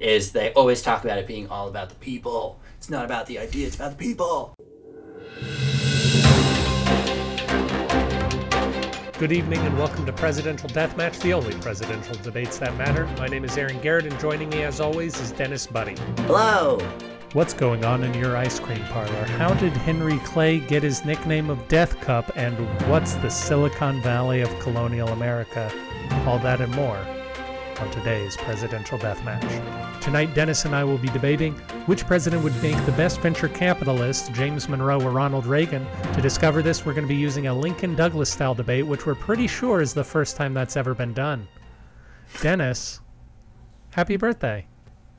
is they always talk about it being all about the people. It's not about the idea, it's about the people. Good evening and welcome to Presidential Deathmatch, the only presidential debates that matter. My name is Aaron Garrett, and joining me as always is Dennis Buddy. Hello. What's going on in your ice cream parlor? How did Henry Clay get his nickname of Death Cup? And what's the Silicon Valley of colonial America? All that and more on today's Presidential Deathmatch. Tonight, Dennis and I will be debating which president would make the best venture capitalist, James Monroe or Ronald Reagan. To discover this, we're going to be using a Lincoln Douglas style debate, which we're pretty sure is the first time that's ever been done. Dennis, happy birthday.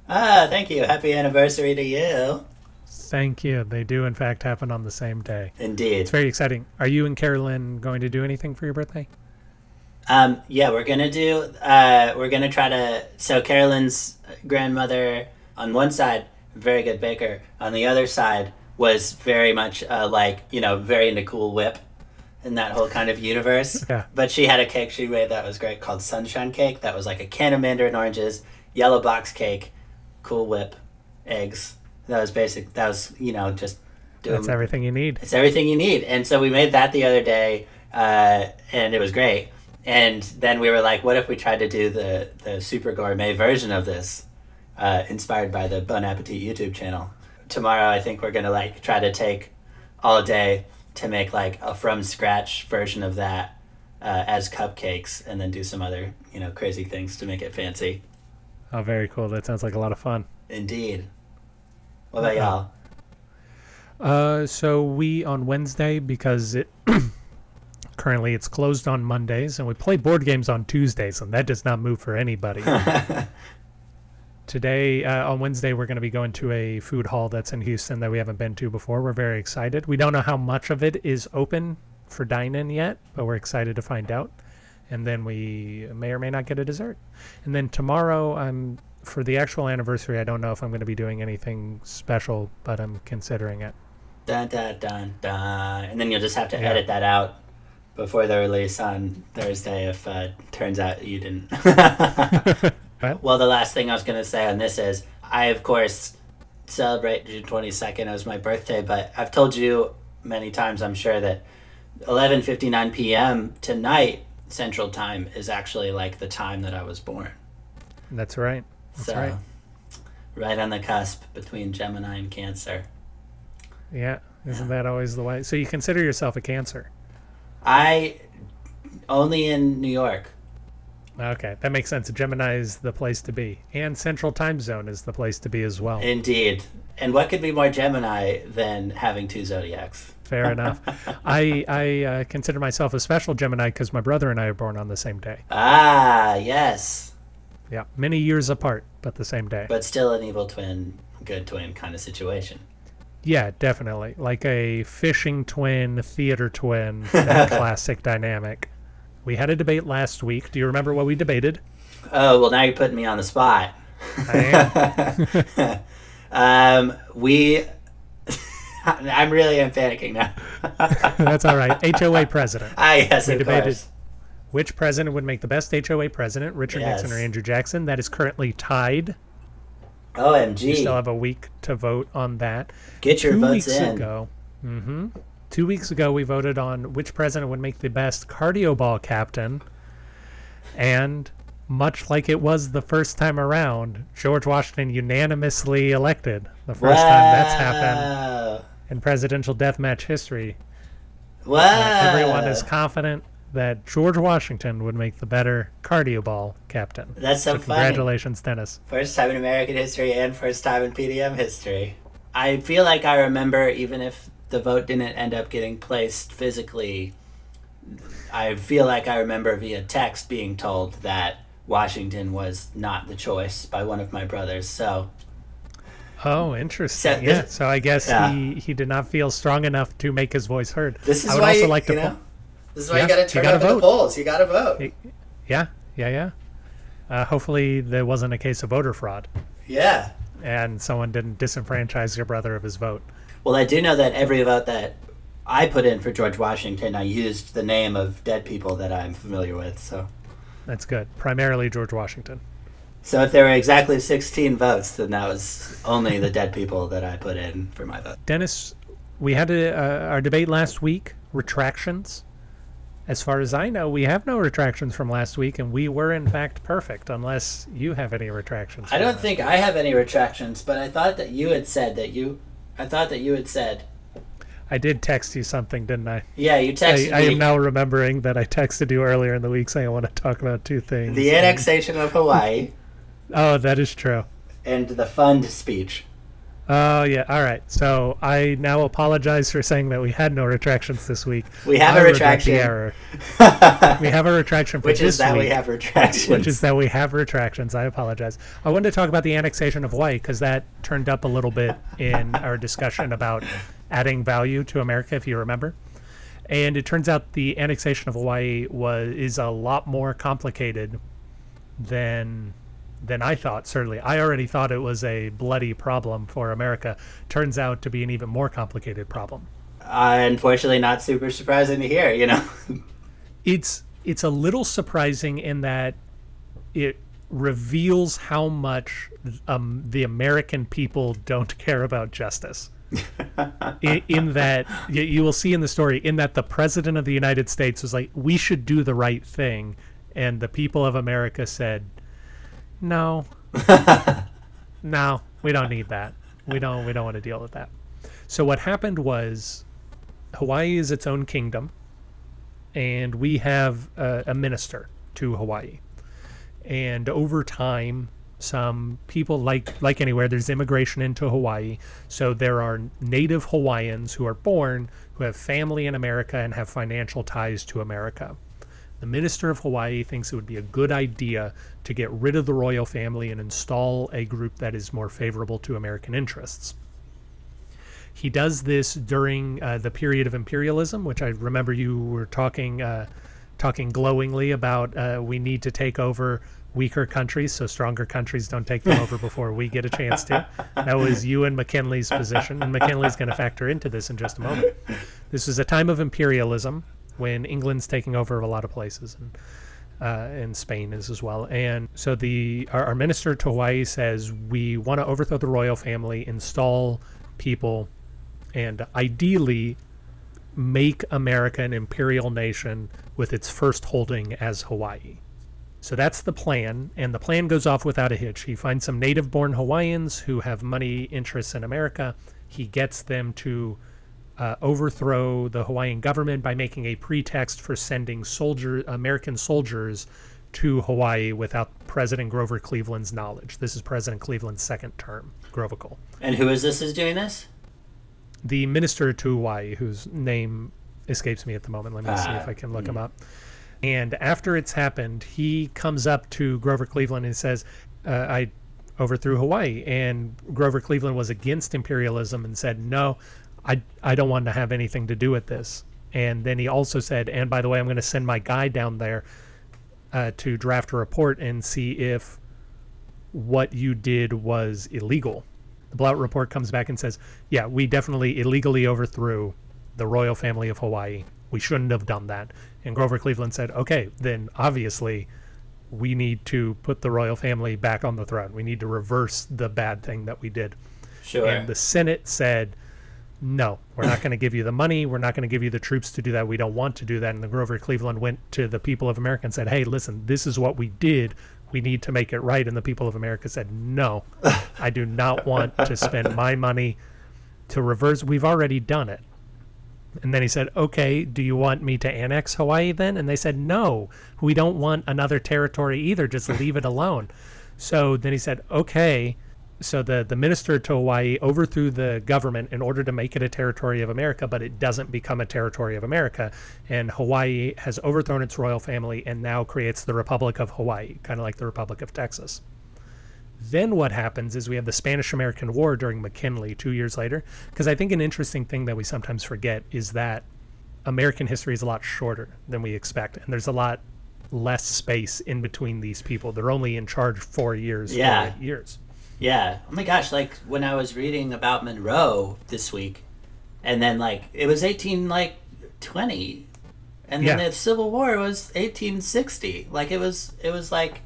Ah, thank you. Happy anniversary to you. Thank you. They do, in fact, happen on the same day. Indeed. It's very exciting. Are you and Carolyn going to do anything for your birthday? Um, yeah, we're gonna do. Uh, we're gonna try to. So Carolyn's grandmother on one side, very good baker. On the other side, was very much uh, like you know very into Cool Whip, in that whole kind of universe. Yeah. But she had a cake she made that was great called Sunshine Cake. That was like a can of mandarin oranges, yellow box cake, Cool Whip, eggs. That was basic. That was you know just. doing- That's everything you need. it's everything you need. And so we made that the other day, uh, and it was great. And then we were like, what if we tried to do the, the super gourmet version of this, uh, inspired by the Bon Appetit YouTube channel? Tomorrow, I think we're gonna like try to take all day to make like a from scratch version of that uh, as cupcakes, and then do some other you know crazy things to make it fancy. Oh, very cool. That sounds like a lot of fun. Indeed. What about Uh-huh. y'all? Uh, so we on Wednesday because it currently it's closed on Mondays, and we play board games on Tuesdays, and that does not move for anybody. Today uh, on Wednesday, we're going to be going to a food hall that's in Houston that we haven't been to before. We're very excited. We don't know how much of it is open for dine-in yet, but we're excited to find out. And then we may or may not get a dessert. And then tomorrow, I'm for the actual anniversary. I don't know if I'm going to be doing anything special, but I'm considering it. Dun dun dun dun. And then you'll just have to Yeah. edit that out before the release on Thursday if uh, turns out you didn't. Well, the last thing I was going to say on this is I, of course, celebrate June 22nd as my birthday, but I've told you many times, I'm sure, that 11.59 p.m. tonight, Central Time, is actually like the time that I was born. That's right. That's so, right. right on the cusp between Gemini and Cancer. Yeah. Isn't that always the way? So you consider yourself a Cancer? I only in New York. Okay, that makes sense. Gemini is the place to be, and Central Time Zone is the place to be as well. Indeed. And what could be more Gemini than having two zodiacs? Fair enough. I I uh, consider myself a special Gemini because my brother and I are born on the same day. Ah, yes. Yeah, many years apart, but the same day. But still an evil twin, good twin kind of situation. Yeah, definitely. Like a fishing twin, theater twin, that classic dynamic. We had a debate last week. Do you remember what we debated? Oh, well, now you're putting me on the spot. I am. Um, we. I'm really I'm panicking now. That's all right. HOA president. ah, yes, We debated course. which president would make the best HOA president, Richard Nixon or Andrew Jackson. That is currently tied. We still have a week to vote on that. Get your Two votes weeks in. ago, hmm two weeks ago, we voted on which president would make the best cardio ball captain, and much like it was the first time around, George Washington unanimously elected. The first time that's happened in presidential deathmatch history. Wow. Uh, everyone is confident that George Washington would make the better cardio ball captain. That's so, funny. Congratulations, Dennis. First time in American history and first time in PDM history. I feel like I remember, even if the vote didn't end up getting placed physically, I feel like I remember via text being told that Washington was not the choice by one of my brothers. So, Oh, interesting. So yeah. this- So I guess Yeah. he, he did not feel strong enough to make his voice heard. this is I would why also you, like to you know, this is why Yeah, you got to turn up at the polls. You got to vote. Yeah, yeah, yeah. Uh, hopefully, there wasn't a case of voter fraud, Yeah. and someone didn't disenfranchise your brother of his vote. Well, I do know that every vote that I put in for George Washington, I used the name of dead people that I'm familiar with. So, That's good. Primarily George Washington. So if there were exactly 16 votes, then that was only the dead people that I put in for my vote. Dennis, we had a, uh, our debate last week. Retractions. As far as I know, we have no retractions from last week, and we were in fact perfect. Unless you have any retractions. I don't think I have any retractions, but I thought that you had said that you. I thought that you had said. I did text you something, didn't I? Yeah, you I, texted I me am now remembering that I texted you earlier in the week saying I want to talk about two things. the annexation of Hawaii Oh, that is true. and the fund speech. Oh yeah. All right. So I now apologize for saying that we had no retractions this week. We have I a retraction. error. We have a retraction for Which this is that week, we have retractions. which is that we have retractions. I apologize. I wanted to talk about the annexation of Hawaii because that turned up a little bit in our discussion about adding value to America, if you remember. And it turns out the annexation of Hawaii was is a lot more complicated than than I thought. Certainly, I already thought it was a bloody problem for America. Turns out to be an even more complicated problem. uh, unfortunately not super surprising to hear. You know. It's it's a little surprising in that it reveals how much um, the American people don't care about justice. in, in that you, you will see in the story in that the president of the United States was like we should do the right thing and the people of America said no. No we don't need that. We don't we don't want to deal with that. So what happened was Hawaii is its own kingdom and we have a, a minister to Hawaii. And over time some people like like anywhere there's immigration into Hawaii. So there are native Hawaiians who are born who have family in America and have financial ties to America the minister of Hawaii thinks it would be a good idea to get rid of the royal family and install a group that is more favorable to American interests he does this during uh, the period of imperialism, which I remember you were talking uh, talking glowingly about. Uh, we need to take over weaker countries so stronger countries don't take them over before we get a chance to. That was you and McKinley's position, and McKinley's going to factor into this in just a moment. This is a time of imperialism when England's taking over a lot of places and. Uh, and Spain is as well. And so the our, our minister to Hawaii says we want to overthrow the royal family, install people and ideally make America an imperial nation with its first holding as Hawaii. So that's the plan, and the plan goes off without a hitch. He finds some native born Hawaiians who have money interests in America. He gets them to uh, overthrow the Hawaiian government by making a pretext for sending soldier American soldiers to Hawaii without President Grover Cleveland's knowledge. This is President Cleveland's second term, Grovicle and who is this is doing this? the minister to Hawaii, whose name escapes me at the moment. Let me see Ah, if I can look him up. And after it's happened, he comes up to Grover Cleveland and says, uh, "I overthrew Hawaii." And Grover Cleveland was against imperialism and said, "No, I I don't want to have anything to do with this." And then he also said, "And by the way, I'm going to send my guy down there uh, to draft a report and see if what you did was illegal." The Blount report comes back and says, yeah, we definitely illegally overthrew the royal family of Hawaii. We shouldn't have done that. And Grover Cleveland said, okay, then obviously we need to put the royal family back on the throne. We need to reverse the bad thing that we did. Sure. And the Senate said, no, we're not going to give you the money. We're not going to give you the troops to do that. We don't want to do that. And the Grover Cleveland went to the people of America and said, hey, listen, this is what we did. We need to make it right. And the people of America said, no, I do not want to spend my money to reverse. We've already done it. And then he said, okay, do you want me to annex Hawaii then? And they said, no, we don't want another territory either. Just leave it alone. So then he said, okay. So the, the minister to Hawaii overthrew the government in order to make it a territory of America, but it doesn't become a territory of America. And Hawaii has overthrown its royal family and now creates the Republic of Hawaii, kind of like the Republic of Texas. Then what happens is we have the Spanish American War during McKinley two years later. Because I think an interesting thing that we sometimes forget is that American history is a lot shorter than we expect. And there's a lot less space in between these people. They're only in charge four years, four Yeah. years. Yeah. Oh my gosh, like when I was reading about Monroe this week, and then like it was eighteen like twenty, and then Yeah. the Civil War was eighteen sixty. Like it was, it was like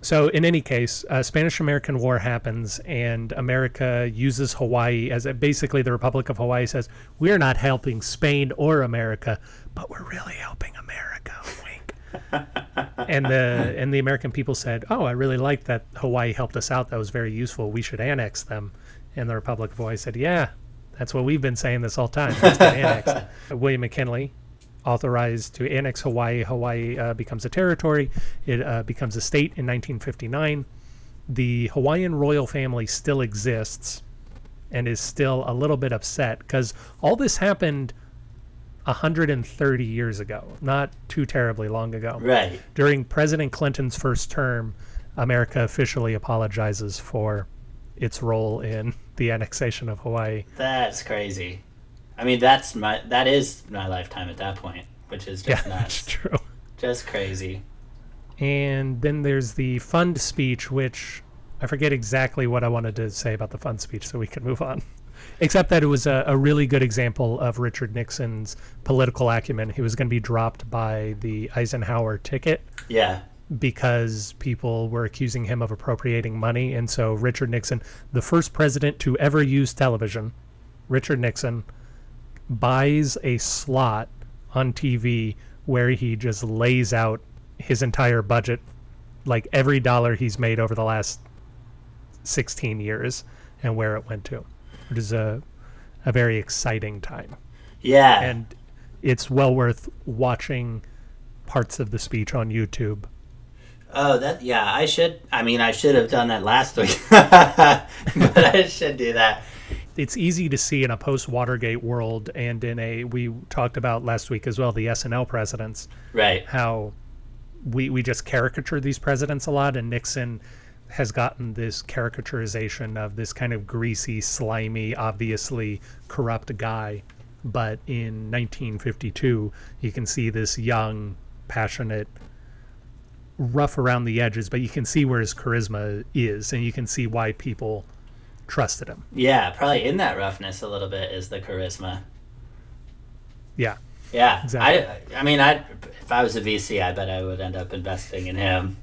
So, in any case, uh, Spanish American War happens, and America uses Hawaii as a, basically the Republic of Hawaii says, We're not helping Spain or America, but we're really helping America. And the and the American people said, "Oh, I really like that Hawaii helped us out. That was very useful. We should annex them." And the Republic of Hawaii said, "Yeah, that's what we've been saying this whole time. Let's get annexed." William McKinley, authorized to annex Hawaii. Hawaii uh, becomes a territory. It uh, becomes a state in 1959. The Hawaiian royal family still exists and is still a little bit upset because all this happened 130 years ago, not too terribly long ago. Right. During President Clinton's first term, America officially apologizes for its role in the annexation of Hawaii. That's crazy. I mean, that's my that is my lifetime at that point, which is just yeah, nuts. that's true. Just crazy. And then there's the fund speech, which I forget exactly what I wanted to say about the fund speech, so we can move on. Except that it was a, a really good example of Richard Nixon's political acumen. He was going to be dropped by the Eisenhower ticket Yeah. because people were accusing him of appropriating money. And so Richard Nixon, the first president to ever use television, Richard Nixon, buys a slot on TV where he just lays out his entire budget, like every dollar he's made over the last 16 years and where it went to. It is a, a very exciting time. Yeah. And it's well worth watching parts of the speech on YouTube. oh, that yeah. I should. I mean, I should have done that last week, but I should do that. it's easy to see in a post Watergate world and in a we talked about last week as well the SNL presidents Right. how we we just caricature these presidents a lot and Nixon has gotten this caricaturization of this kind of greasy slimy obviously corrupt guy but in 1952 you can see this young passionate rough around the edges but you can see where his charisma is and you can see why people trusted him Yeah. Probably in that roughness a little bit is the charisma. yeah Yeah. Exactly. I. I mean, I. If I was a VC, I bet I would end up investing in him.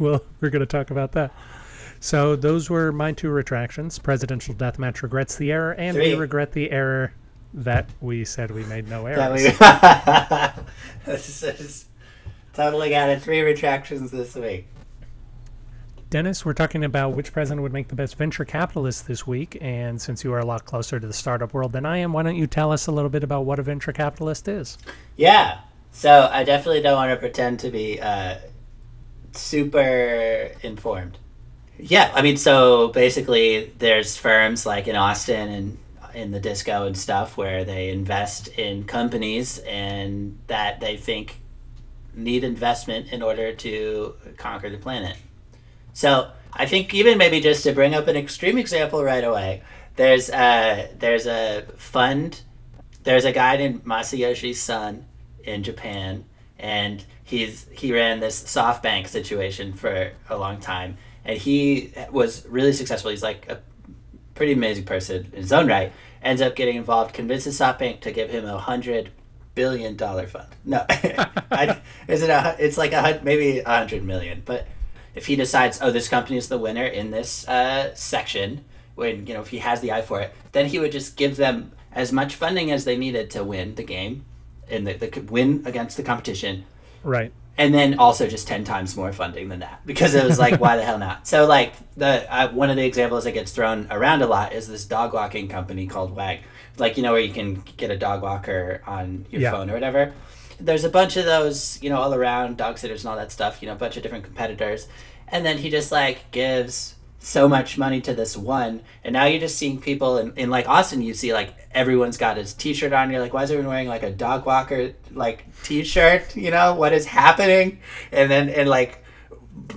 Well, we're going to talk about that. So those were my two retractions. Presidential Deathmatch regrets the error, and we regret the error that we said we made no That errors. this is totally got it. Three retractions this week. Dennis, we're talking about which president would make the best venture capitalist this week, and since you are a lot closer to the startup world than I am, why don't you tell us a little bit about what a venture capitalist is? Yeah. So I definitely don't want to pretend to be uh, super informed. Yeah, I mean, so basically, there's firms like in Austin and in the disco and stuff where they invest in companies and that they think need investment in order to conquer the planet. So I think even maybe just to bring up an extreme example right away, there's a there's a fund, there's a guy named Masayoshi Son in Japan, and he's he ran this SoftBank situation for a long time, and he was really successful. He's like a pretty amazing person in his own right. Ends up getting involved, convinces SoftBank to give him a hundred billion dollar fund. No, is it a? It's like a maybe a hundred million, but if he decides, oh, this company is the winner in this uh, section, when you know if he has the eye for it, then he would just give them as much funding as they needed to win the game, and the, the win against the competition, Right. and then also just 10 times more funding than that because it was like why the hell not so like the uh, one of the examples that gets thrown around a lot is this dog walking company called wag like you know where you can get a dog walker on your Yeah. phone or whatever there's a bunch of those you know all around dog sitters and all that stuff you know a bunch of different competitors and then he just like gives so much money to this one and now you're just seeing people in, in like austin you see like everyone's got his t-shirt on you're like why is everyone wearing like a dog walker like t-shirt? You know what is happening? And then and like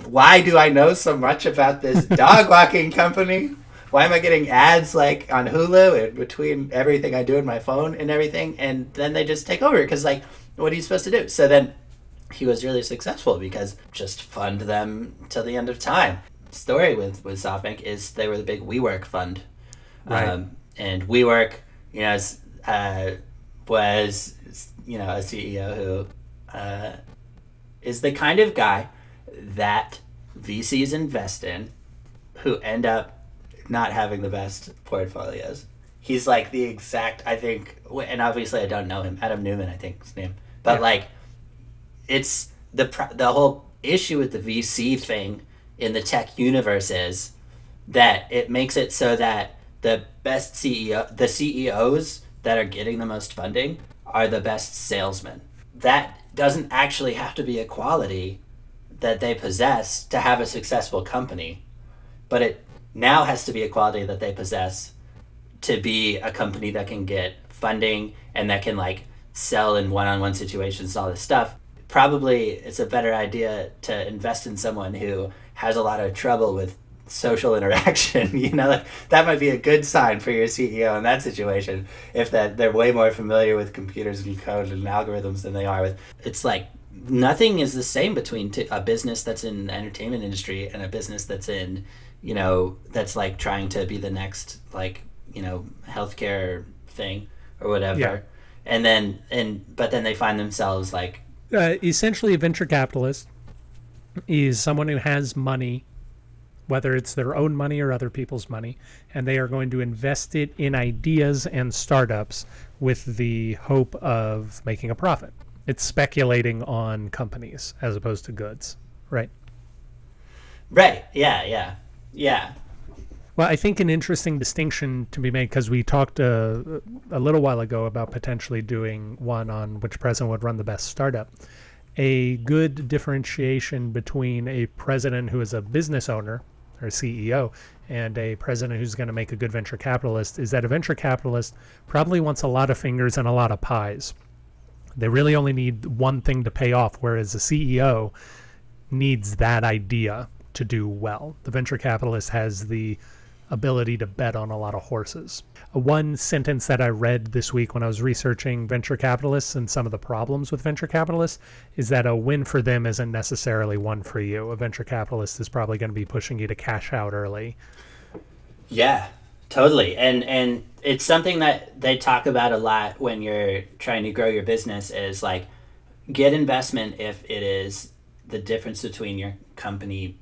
why do i know so much about this dog walking company? Why am i getting ads like on hulu and between everything i do in my phone and everything? And then they just take over because like what are you supposed to do? So then he was really successful because just fund them till the end of time. Story with with SoftBank is they were the big WeWork fund, Right. um, and WeWork, you know, uh, was you know a CEO who uh, is the kind of guy that VCs invest in who end up not having the best portfolios. He's like the exact, I think, and obviously I don't know him. Adam Neumann, I think his name. But Yeah. like, it's the the whole issue with the VC thing in the tech universe is that it makes it so that the best CEO, the CEOs that are getting the most funding are the best salesmen. That doesn't actually have to be a quality that they possess to have a successful company, but it now has to be a quality that they possess to be a company that can get funding and that can like sell in one-on-one situations and all this stuff probably it's a better idea to invest in someone who has a lot of trouble with social interaction you know like, that might be a good sign for your ceo in that situation if that they're way more familiar with computers and code and algorithms than they are with it's like nothing is the same between t- a business that's in the entertainment industry and a business that's in you know that's like trying to be the next like you know healthcare thing or whatever Yeah. and then and but then they find themselves like uh, essentially a venture capitalist is someone who has money whether it's their own money or other people's money and they are going to invest it in ideas and startups with the hope of making a profit. It's speculating on companies as opposed to goods right? Right. Yeah yeah. Yeah. Well, I think an interesting distinction to be made because we talked uh, a little while ago about potentially doing one on which president would run the best startup. A good differentiation between a president who is a business owner or CEO and a president who's going to make a good venture capitalist is that a venture capitalist probably wants a lot of fingers and a lot of pies. They really only need one thing to pay off, whereas a CEO needs that idea to do well. The venture capitalist has the ability to bet on a lot of horses. Uh, One sentence that I read this week when I was researching venture capitalists and some of the problems with venture capitalists is that a win for them isn't necessarily one for you. A venture capitalist is probably going to be pushing you to cash out early. Yeah, totally. And and it's something that they talk about a lot when you're trying to grow your business is like get investment if it is the difference between your company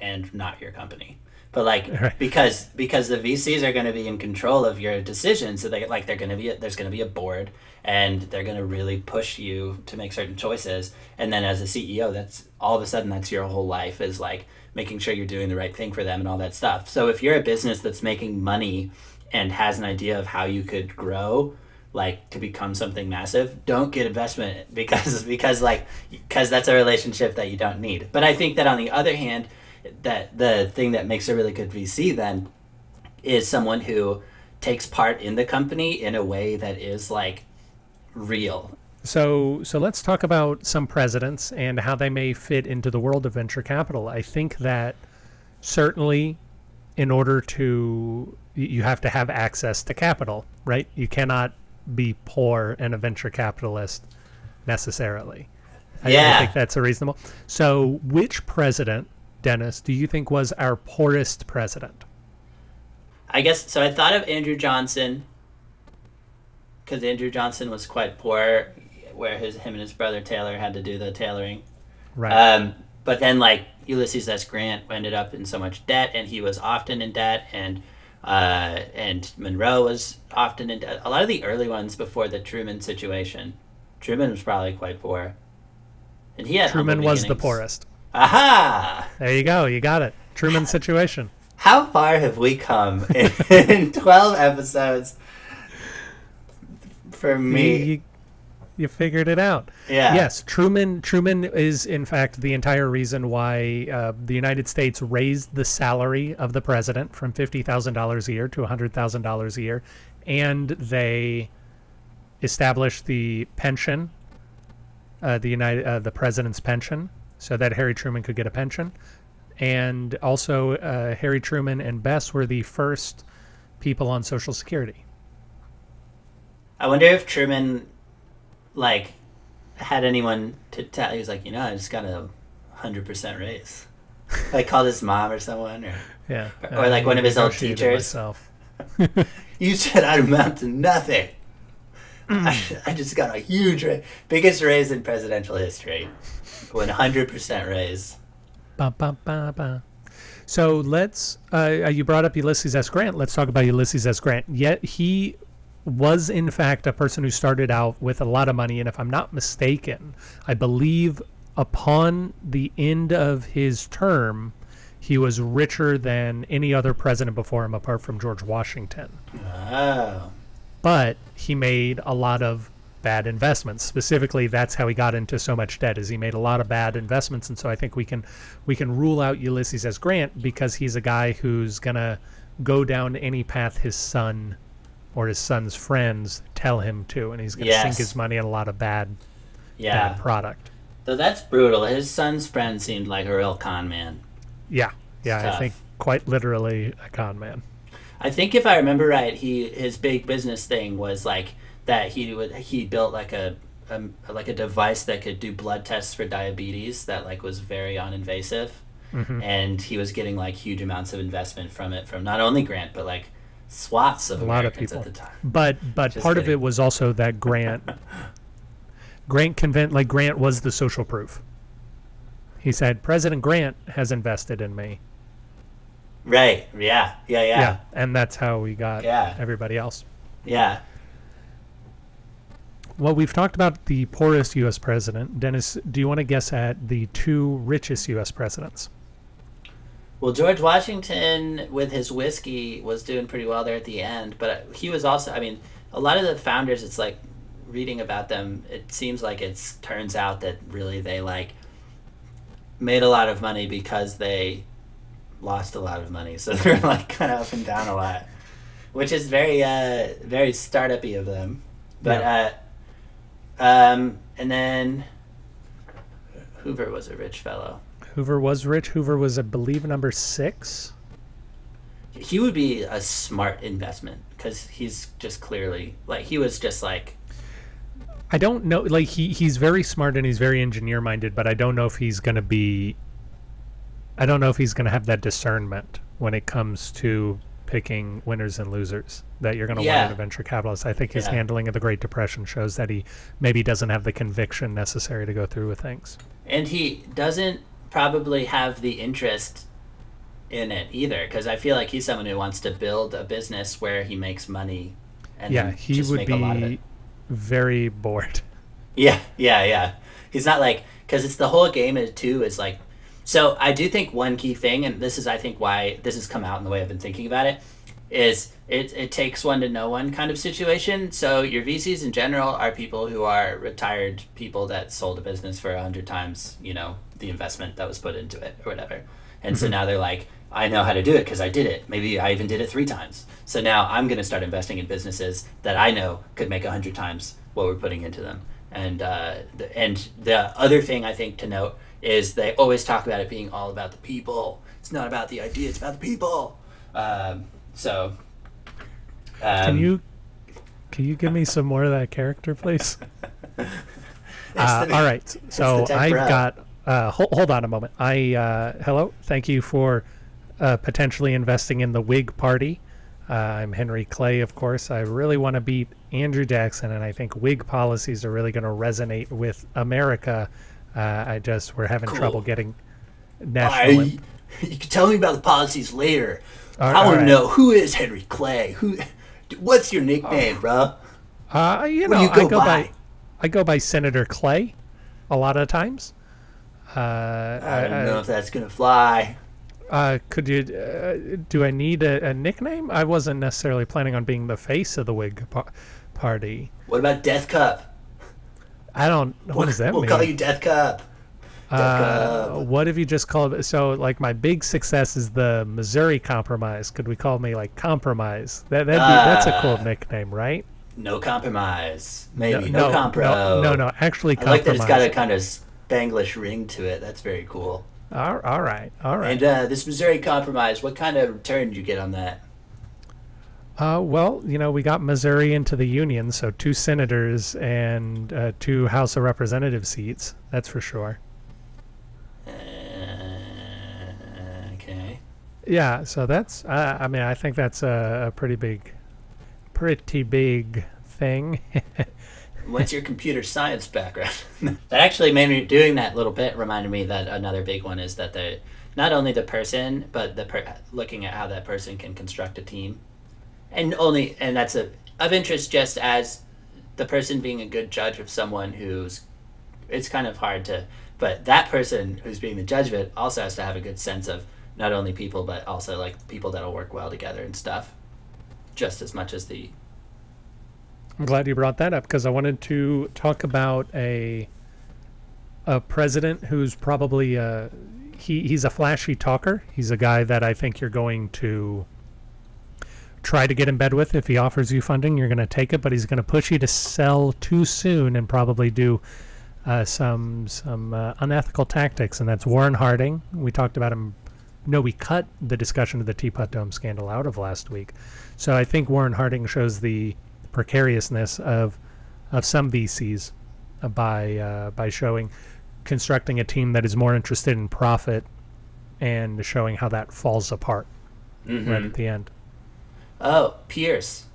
and not your company. But like Right. because because the VCs are going to be in control of your decisions, so they like they're going to be there's going to be a board and they're going to really push you to make certain choices. And then as a CEO, that's all of a sudden that's your whole life is like making sure you're doing the right thing for them and all that stuff. So if you're a business that's making money and has an idea of how you could grow like to become something massive don't get investment because because like because that's a relationship that you don't need but i think that on the other hand that the thing that makes a really good vc then is someone who takes part in the company in a way that is like real So, so let's talk about some presidents and how they may fit into the world of venture capital. I think that certainly, in order to, you have to have access to capital, right? You cannot be poor and a venture capitalist necessarily. I, I Yeah. think that's a reasonable. So, which president, Dennis, do you think was our poorest president? I guess so. I thought of Andrew Johnson because Andrew Johnson was quite poor, where his him and his brother Taylor had to do the tailoring. Right. Um, but then like Ulysses S. Grant ended up in so much debt, and he was often in debt, and uh, and Monroe was often in debt. A lot of the early ones before the Truman situation, Truman was probably quite poor, and he had Truman was the poorest. Aha! There you go. You got it. Truman situation. How far have we come in, in twelve episodes? For You, me, you, you figured it out. yeah. Yes, Truman. Truman is in fact the entire reason why uh, the United States raised the salary of the president from fifty thousand dollars a year to hundred thousand dollars a year, and they established the pension, uh, the United, uh, the president's pension, so that Harry Truman could get a pension, and also uh, Harry Truman and Bess were the first people on Social Security. I wonder if Truman, like, had anyone to tell. He was like, you know, I just got a hundred percent raise. like called his mom or someone, or Yeah, Or like one of his old teachers. You said I'd amount to nothing. I, I just got a huge raise, biggest raise in presidential history, one hundred percent raise. Ba, ba, ba. So let's. Uh, you brought up Ulysses S. Grant. Let's talk about Ulysses S. Grant. Yet he was in fact a person who started out with a lot of money, and if I'm not mistaken, I believe upon the end of his term, he was richer than any other president before him, apart from George Washington. Oh, But he made a lot of bad investments. Specifically, that's how he got into so much debt. Is he made a lot of bad investments, and so I think we can we can rule out Ulysses S. Grant because he's a guy who's gonna go down any path his son or his son's friends tell him to, and he's gonna sink his money in a lot of bad yeah. bad product. Though that's brutal. His son's friend seemed like a real con man. Yeah, yeah, I think quite literally a con man. I think if I remember right, he his big business thing was like that he would he built like a, a like a device that could do blood tests for diabetes that like was very uninvasive, Mm-hmm. and he was getting like huge amounts of investment from it from not only Grant but like swaths of A lot of Americans people. at the time. But but Just part of it was also that Grant Grant convinced like Grant was the social proof. He said President Grant has invested in me. Right? Yeah. Yeah. Yeah. and that's how we got Yeah. everybody else. Yeah. Well, we've talked about the poorest U.S. president. Dennis, do you want to guess at the two richest U.S. presidents? Well, George Washington with his whiskey was doing pretty well there at the end, but he was also. I mean, a lot of the founders. It's like reading about them. It seems like it turns out that really they like made a lot of money because they lost a lot of money. So they're like kind of up and down a lot, which is very uh very startup-y of them. But uh, um, and then Hoover was a rich fellow. Hoover was rich. Hoover was, I believe, number six. he would be a smart investment because he's just clearly like he was just like I don't know. Like he he's very smart and he's very engineer minded, but I don't know if he's going to be. I don't know if he's going to have that discernment when it comes to picking winners and losers that you're going to Yeah. in a venture capitalist. I think his Yeah. handling of the Great Depression shows that he maybe doesn't have the conviction necessary to go through with things. and he doesn't probably have the interest in it either because i feel like he's someone who wants to build a business where he makes money and yeah, he just would make a lot of be it. very bored. Yeah, yeah, yeah. He's not like because it's the whole game is too is like. So I do think one key thing, and this is I think why this has come out in the way I've been thinking about it, is it it takes one to know one kind of situation. So your VCs in general are people who are retired people that sold a business for a hundred times, you know, the investment that was put into it or whatever, and so now they're like. I know how to do it because I did it. Maybe I even did it three times. So now I'm going to start investing in businesses that I know could make a hundred times what we're putting into them. And uh, the, and the other thing I think to note is they always talk about it being all about the people. It's not about the idea. It's about the people. Um, so. Um, Can you can you give me some more of that character, please? Uh, all right. So I've got. Uh, hold, hold on a moment. I uh, hello. Thank you for uh, potentially investing in the Whig Party. Uh, I'm Henry Clay, of course. I really want to beat Andrew Jackson, and I think Whig policies are really going to resonate with America. Uh, I just we're having Cool. trouble getting I, national. you can tell me about the policies later. All- I want right. to know who is Henry Clay. Who? What's your nickname, bro? Uh, you know, you I go go by? by? I go by Senator Clay, a lot of times. Uh, I don't know if that's gonna fly. Uh, could you? Uh, do I need a, a nickname? I wasn't necessarily planning on being the face of the Whig pa- party. What about Death Cup? I don't. What does that we'll mean? call you Death Cup. uh, Cup. what if you just called it? So, like, my big success is the Missouri Compromise. Could we call me like Compromise? That that'd be, that's a cool Ah. nickname, right? No compromise. Maybe no, no, compro. no, no, no. Actually, I like that it's got a kind of Spanglish ring to it. That's very cool. all, all right, all right. And uh, this Missouri Compromise, what kind of return did you get on that? Uh, well, you know, we got Missouri into the Union, so two senators and uh, two House of Representative seats. That's for sure. Uh, okay. Yeah, so that's. Uh, I mean, I think that's a, a pretty big, pretty big thing. What's your computer science background? that actually made me doing that little bit reminded me that another big one is that the not only the person but the per, looking at how that person can construct a team, and only and that's a of interest just as the person being a good judge of someone who's it's kind of hard to but that person who's being the judge of it also has to have a good sense of not only people but also like people that'll work well together and stuff just as much as the I'm glad you brought that up because I wanted to talk about a a president who's probably uh, he he's a flashy talker. He's a guy that I think you're going to try to get in bed with if he offers you funding. You're going to take it, but he's going to push you to sell too soon and probably do uh, some some uh, unethical tactics, and that's Warren Harding. We talked about him. No, we cut the discussion of the Teapot Dome scandal out of last week. So I think Warren Harding shows the precariousness of of some VCs uh, by uh, by showing constructing a team that is more interested in profit and showing how that falls apart mm-hmm. right at the end. Oh, Pierce.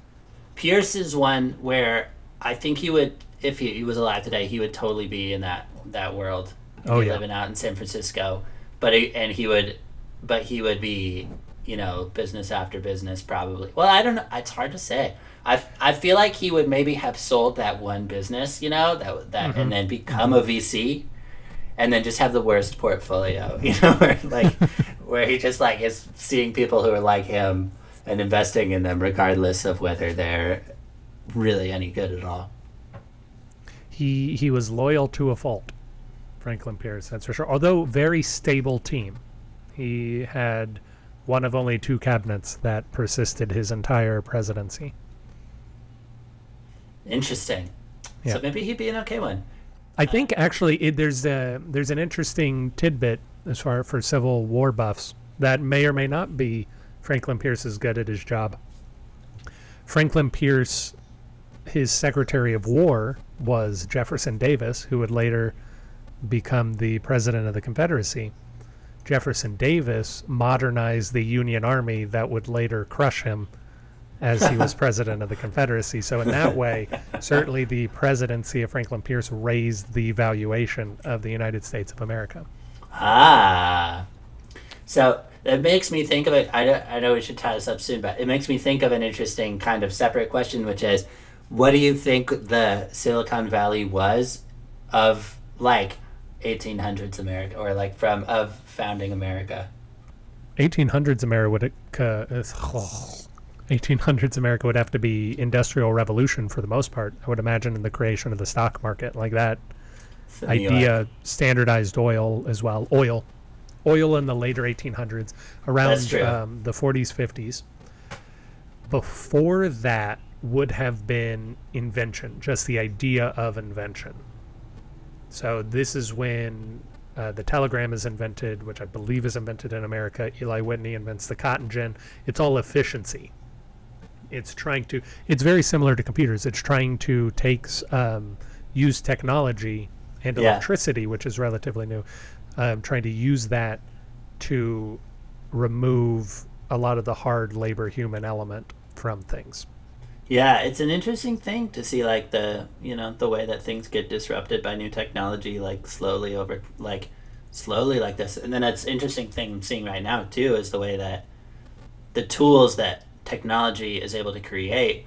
Pierce is one where I think he would, if he, he was alive today, he would totally be in that that world. Oh yeah, living out in San Francisco, but he, and he would, but he would be, you know, business after business probably. Well, I don't know. It's hard to say. I, I feel like he would maybe have sold that one business, you know, that that Mm-hmm. and then become a VC, and then just have the worst portfolio, you know, where like where he just like is seeing people who are like him and investing in them regardless of whether they're really any good at all. he he was loyal to a fault. Franklin Pierce, that's for sure. Although very stable team, he had one of only two cabinets that persisted his entire presidency. Interesting. Yeah. So maybe he'd be an okay one. I think actually it, there's a there's an interesting tidbit as far for Civil War buffs that may or may not be Franklin Pierce is good at his job. Franklin Pierce, his Secretary of War was Jefferson Davis, who would later become the President of the Confederacy. Jefferson Davis modernized the Union Army that would later crush him as he was president of the Confederacy. So in that way, certainly the presidency of Franklin Pierce raised the valuation of the United States of America. Ah. So that makes me think of it. I, don't- I know we should tie this up soon, but it makes me think of an interesting kind of separate question, which is what do you think the Silicon Valley was of like 1800s America or like from of founding America? 1800s America would uh, 1800s America would have to be industrial revolution for the most part. I would imagine in the creation of the stock market like that. So idea standardized oil as well oil oil in the later 1800s around um, the 40s 50s before that would have been invention just the idea of invention. So this is when uh, the telegram is invented which i believe is invented in america. Eli whitney invents the cotton gin. It's all efficiency. It's trying to it's very similar to computers. It's trying to take um, use technology and Yeah. electricity which is relatively new um, trying to use that to remove a lot of the hard labor human element from things. Yeah, it's an interesting thing to see like the you know the way that things get disrupted by new technology like slowly over like slowly like this. And then that's interesting thing I'm seeing right now too is the way that the tools that technology is able to create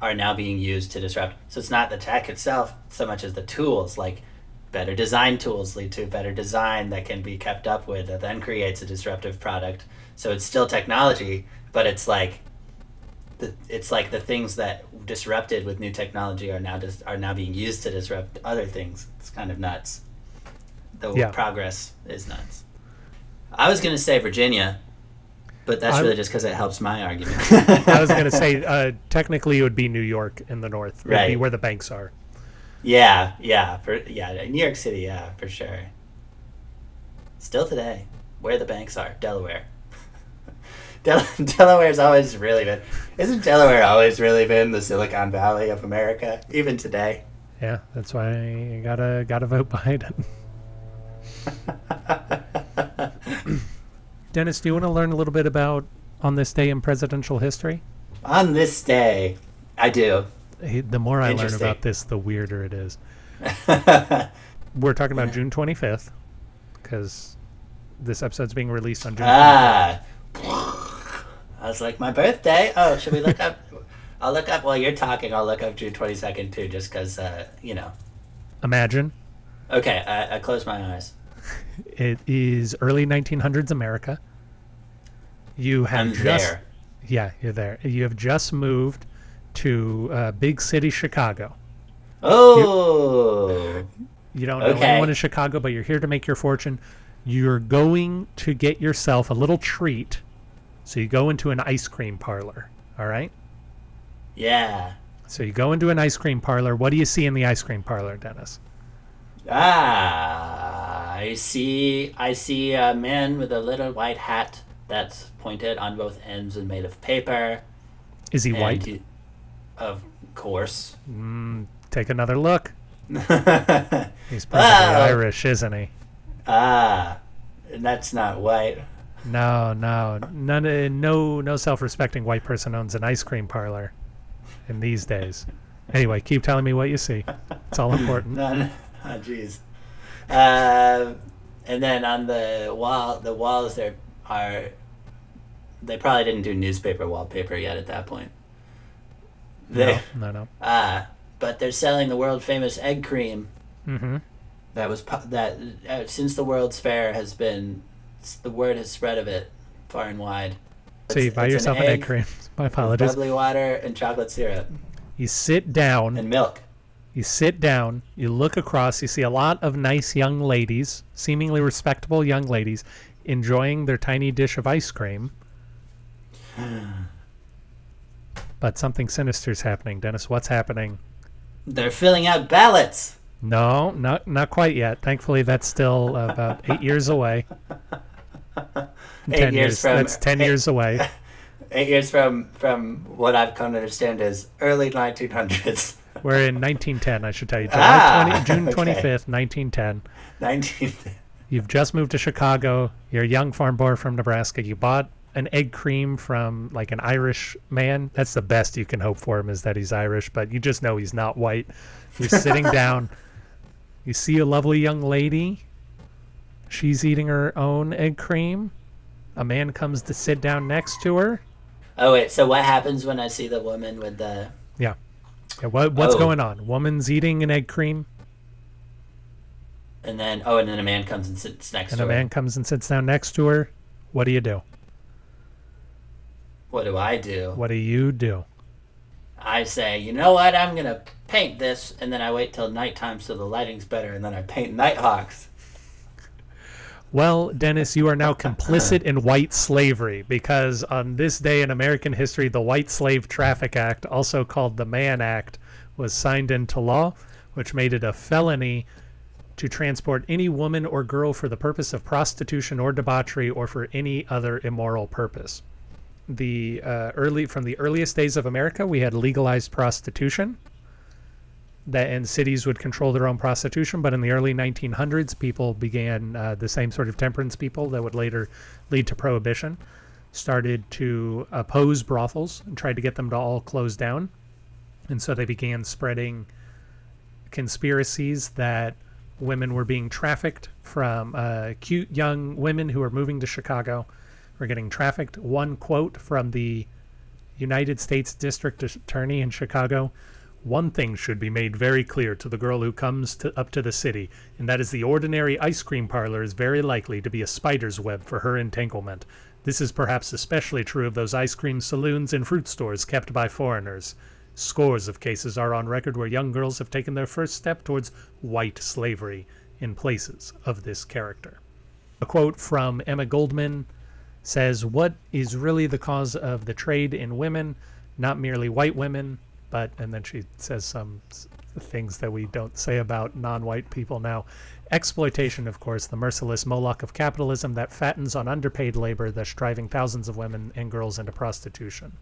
are now being used to disrupt. So it's not the tech itself so much as the tools like better design tools lead to better design that can be kept up with that then creates a disruptive product so it's still technology but it's like the, it's like the things that disrupted with new technology are now dis- are now being used to disrupt other things. It's kind of nuts. The Yeah. progress is nuts. I was gonna say Virginia, but that's I- really just because it helps my argument. i was going to say uh, technically it would be new york in the north It would be Right. where the banks are yeah, yeah, for yeah, New York City, yeah, for sure. Still today, where the banks are, Delaware. Del- Delaware's always really been. Isn't Delaware always really been the Silicon Valley of America, even today? yeah that's why you gotta gotta vote biden dennis do you want to learn a little bit about on this day in presidential history On this day, I do. The more I learn about this, the weirder it is. We're talking about June 25th because this episode's being released on June. 25th. ah. I was like, my birthday. Oh, should we look up? I'll look up while you're talking. I'll look up June 22nd too, just because, uh, you know. Imagine Okay, I, I closed my eyes. it is early 1900s America. You have I'm just there. yeah, you're there. You have just moved to uh, big city Chicago. Oh. You don't know Okay. anyone in Chicago, but you're here to make your fortune. You're going to get yourself a little treat. So you go into an ice cream parlor. All right. Yeah. So you go into an ice cream parlor. What do you see in the ice cream parlor, Dennis? Ah, I see. I see a man with a little white hat that's pointed on both ends and made of paper. Is he and white? he- of course. Mm, take another look. ah, He's probably Oh. Irish, isn't he? Ah, that's not white. No, no, none. uh, No, no self-respecting white person owns an ice cream parlor in these days. Anyway, keep telling me what you see. It's all important. None. Oh, jeez. Uh, and then on the wall, the walls there are. They probably didn't do newspaper wallpaper yet at that point. They, No, no, no. Ah, but they're selling the world famous egg cream Mm-hmm. that was pu- that uh, since the World's Fair has been the word has spread of it far and wide. So you It's- buy it's yourself an egg cream. My with apologies. bubbly water and chocolate syrup You sit down. and milk. You sit down, you look across, you see a lot of nice young ladies, seemingly respectable young ladies, enjoying their tiny dish of ice cream. but something sinister is happening. Dennis, what's happening? They're filling out ballots. No, not not quite yet. Thankfully, that's still about eight years away. Eight ten years from- That's ten eight- years away. Eight years from from what I've come to understand is early 1900s. We're in 1910. I should tell you, July Ah, 20, June okay. 25th, 1910. 19. You've just moved to Chicago. You're a young farm boy from Nebraska. You bought an egg cream from like an Irish man. That's the best you can hope for him is that he's Irish, but you just know he's not white. You're sitting down. You see a lovely young lady. She's eating her own egg cream. A man comes to sit down next to her. Oh wait, so what happens when I see the woman with the? Yeah. yeah what, what's Oh. going on? Woman's eating an egg cream, And then oh, and then a man comes and sits next and to a man comes and sits down next to her. What do you do? What do I do? What do you do? I say, you know what? I'm gonna paint this, and then I wait till nighttime so the lighting's better, and then I paint Nighthawks. Well, Dennis, you are now complicit in white slavery because on this day in American history, the White Slave Traffic Act, also called the Mann Act, was signed into law, which made it a felony to transport any woman or girl for the purpose of prostitution or debauchery or for any other immoral purpose. The uh, early from the earliest days of America, we had legalized prostitution that and cities would control their own prostitution. But in the early 1900s, people began uh, the same sort of temperance people that would later lead to prohibition, started to oppose brothels and tried to get them to all close down, and so they began spreading conspiracies that women were being trafficked from uh, cute young women who were moving to Chicago were getting trafficked. One quote from the United States District Attorney in Chicago one thing should be made very clear to the girl who comes to, up to the city, and that is the ordinary ice cream parlor is very likely to be a spider's web for her entanglement. This is perhaps especially true of those ice cream saloons and fruit stores kept by foreigners. Scores of cases are on record where young girls have taken their first step towards white slavery in places of this character. A quote from Emma Goldman says, What is really the cause of the trade in women? Not merely white women, but, and then she says some things that we don't say about non white people now. Exploitation, of course, the merciless Moloch of capitalism that fattens on underpaid labor, thus driving thousands of women and girls into prostitution.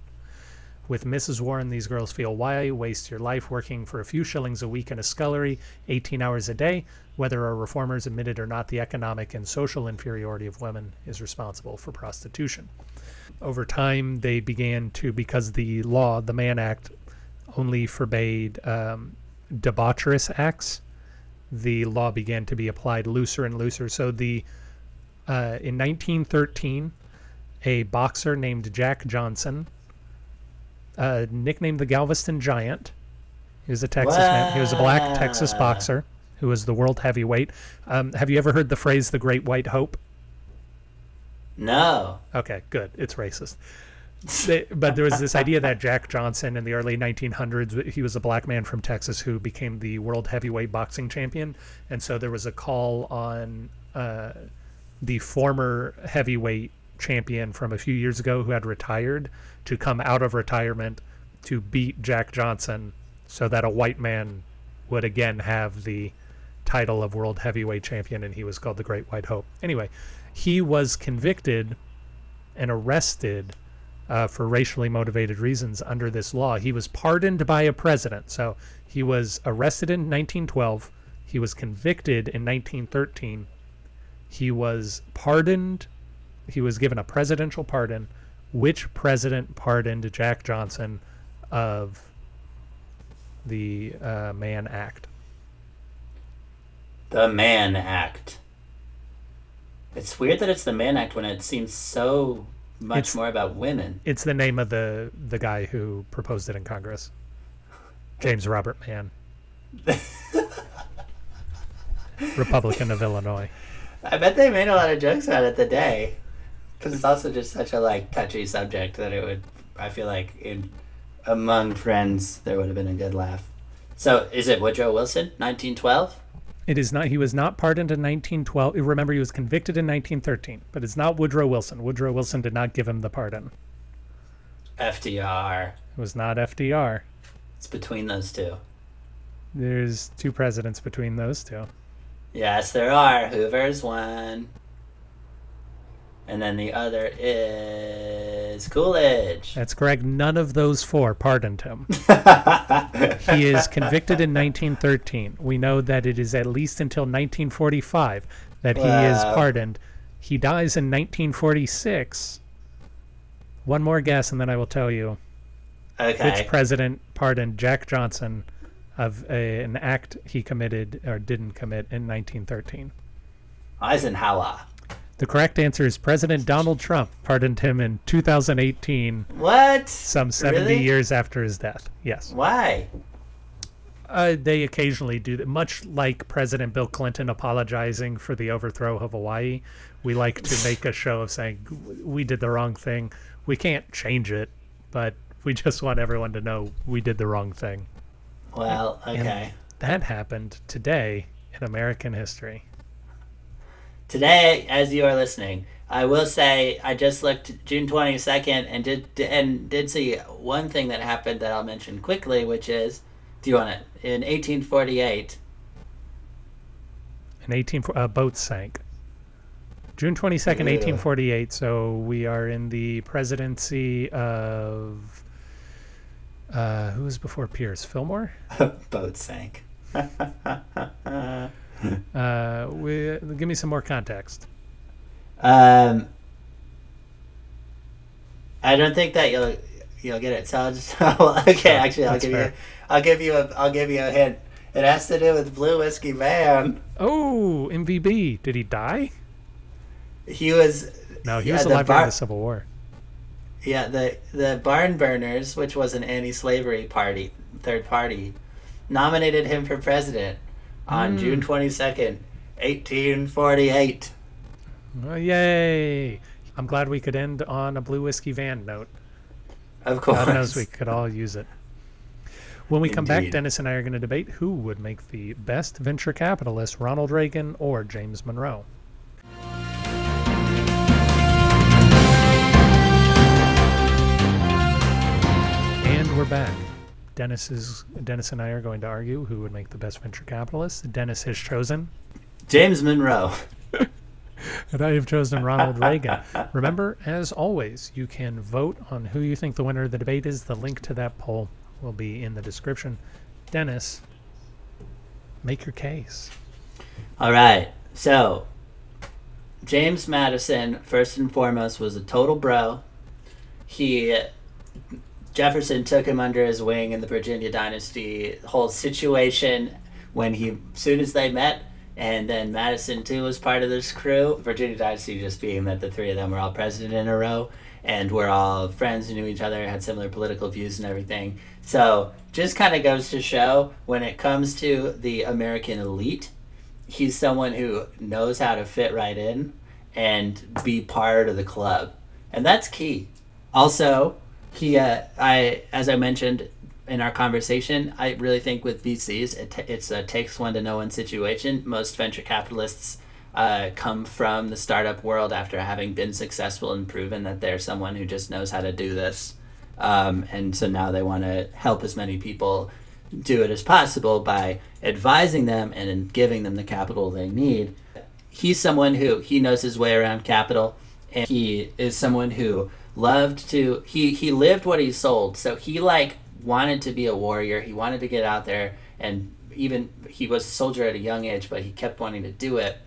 With Mrs. Warren, these girls feel why you waste your life working for a few shillings a week in a scullery, 18 hours a day? Whether our reformers admit it or not, the economic and social inferiority of women is responsible for prostitution. Over time, they began to, because the law, the Mann Act, only forbade um, debaucherous acts, the law began to be applied looser and looser. So the uh, in 1913, a boxer named Jack Johnson, uh, nicknamed the Galveston Giant, he was a Texas man. He was a black Texas boxer who was the world heavyweight. Um, have you ever heard the phrase "the Great White Hope"? No. Okay, good. It's racist. They- but there was this idea that Jack Johnson in the early 1900s, he was a black man from Texas who became the world heavyweight boxing champion. And so there was a call on uh, the former heavyweight champion from a few years ago who had retired to come out of retirement to beat Jack Johnson so that a white man would again have the title of world heavyweight champion and he was called the Great White Hope. Anyway, he was convicted and arrested uh, for racially motivated reasons under this law. He was pardoned by a president. So he was arrested in 1912. He was convicted in 1913. He was pardoned. He was given a presidential pardon. Which president pardoned Jack Johnson of the uh, Mann Act? The Mann Act. It's weird that it's the Mann Act when it seems so much It's- more about women. It's the name of the the guy who proposed it in Congress. James Robert Mann. Republican of Illinois. I bet they made a lot of jokes about it the day, because it's also just such a like touchy subject that it would. I feel like in among friends there would have been a good laugh. So is it Woodrow Wilson, 1912? It is not. He was not pardoned in 1912. Remember, he was convicted in 1913. But it's not Woodrow Wilson. Woodrow Wilson did not give him the pardon. FDR. It was not FDR. It's between those two. There's two presidents between those two. Yes, there are. Hoover's one. And then the other is Coolidge. That's correct. None of those four pardoned him. he is convicted in 1913. We know that it is at least until 1945 that he is pardoned. He dies in 1946. One more guess, and then I will tell you okay. which president pardoned Jack Johnson of a, an act he committed or didn't commit in 1913. Eisenhower. The correct answer is President Donald Trump pardoned him in 2018, What? some 70 Really? years after his death. Yes. Why? Uh, they occasionally do that, much like President Bill Clinton apologizing for the overthrow of Hawaii. We like to make a show of saying we did the wrong thing. We can't change it, but we just want everyone to know we did the wrong thing. Well, okay. That happened today in American history. Today, as you are listening, I will say I just looked June twenty second and did and did see one thing that happened that I'll mention quickly, which is, do you want it? In eighteen forty eight, In 18, uh, boat sank. June twenty second, eighteen forty eight. So we are in the presidency of. Uh, who was before Pierce? Fillmore? A boat sank. Uh, we, give me some more context. Um, I don't think that you'll you'll get it. So I'll just okay. Sure, actually, I'll that's give you. I'll give you a I'll give you a hint. It has to do with Blue Whiskey Van. Oh, MVB. Did he die? He was No, he Yeah, was alive during the Civil War. yeah the the Barn Burners, which was an anti-slavery party third party, nominated him for president on Mm. June twenty second, eighteen forty eight. Oh, yay! I'm glad we could end on a blue whiskey van note. Of course. God knows we could all use it. When we come back, Dennis and I are going to debate who would make the best venture capitalist, Ronald Reagan or James Monroe. And we're back. Dennis is Dennis and I are going to argue who would make the best venture capitalist. Dennis has chosen, James Monroe. and I have chosen Ronald Reagan. Remember, as always, you can vote on who you think the winner of the debate is. The link to that poll will be in the description. Dennis, make your case. All right. So, James Madison, first and foremost, was a total bro. He Jefferson took him under his wing in the Virginia dynasty. Whole situation when he, soon as they met, and then Madison too was part of this crew. Virginia dynasty just being that the three of them were all president in a row, and we're all friends who knew each other, had similar political views and everything. So just kind of goes to show when it comes to the American elite, he's someone who knows how to fit right in and be part of the club, and that's key. Also, he, uh, I, as I mentioned in our conversation, I really think with VCs, it t- it's a takes one to know one situation. Most venture capitalists uh, come from the startup world after having been successful and proven that they're someone who just knows how to do this. Um, and so now they want to help as many people do it as possible by advising them and giving them the capital they need. He's someone who he knows his way around capital, and he is someone who loved to he he lived what he sold. So he like wanted to be a warrior. He wanted to get out there, and even he was a soldier at a young age, but he kept wanting to do it,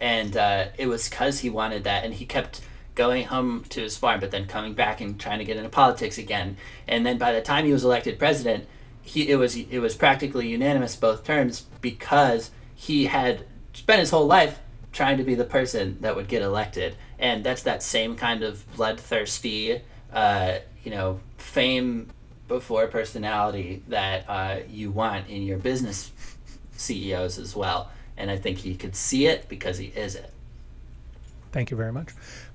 and uh, it was because he wanted that, and he kept going home to his farm, but then coming back and trying to get into politics again. And then by the time he was elected president, he it was it was practically unanimous both terms because he had spent his whole life trying to be the person that would get elected, and that's that same kind of bloodthirsty, uh, you know, fame before personality that uh, you want in your business CEOs as well. And I think he could see it because he is it. Thank you very much.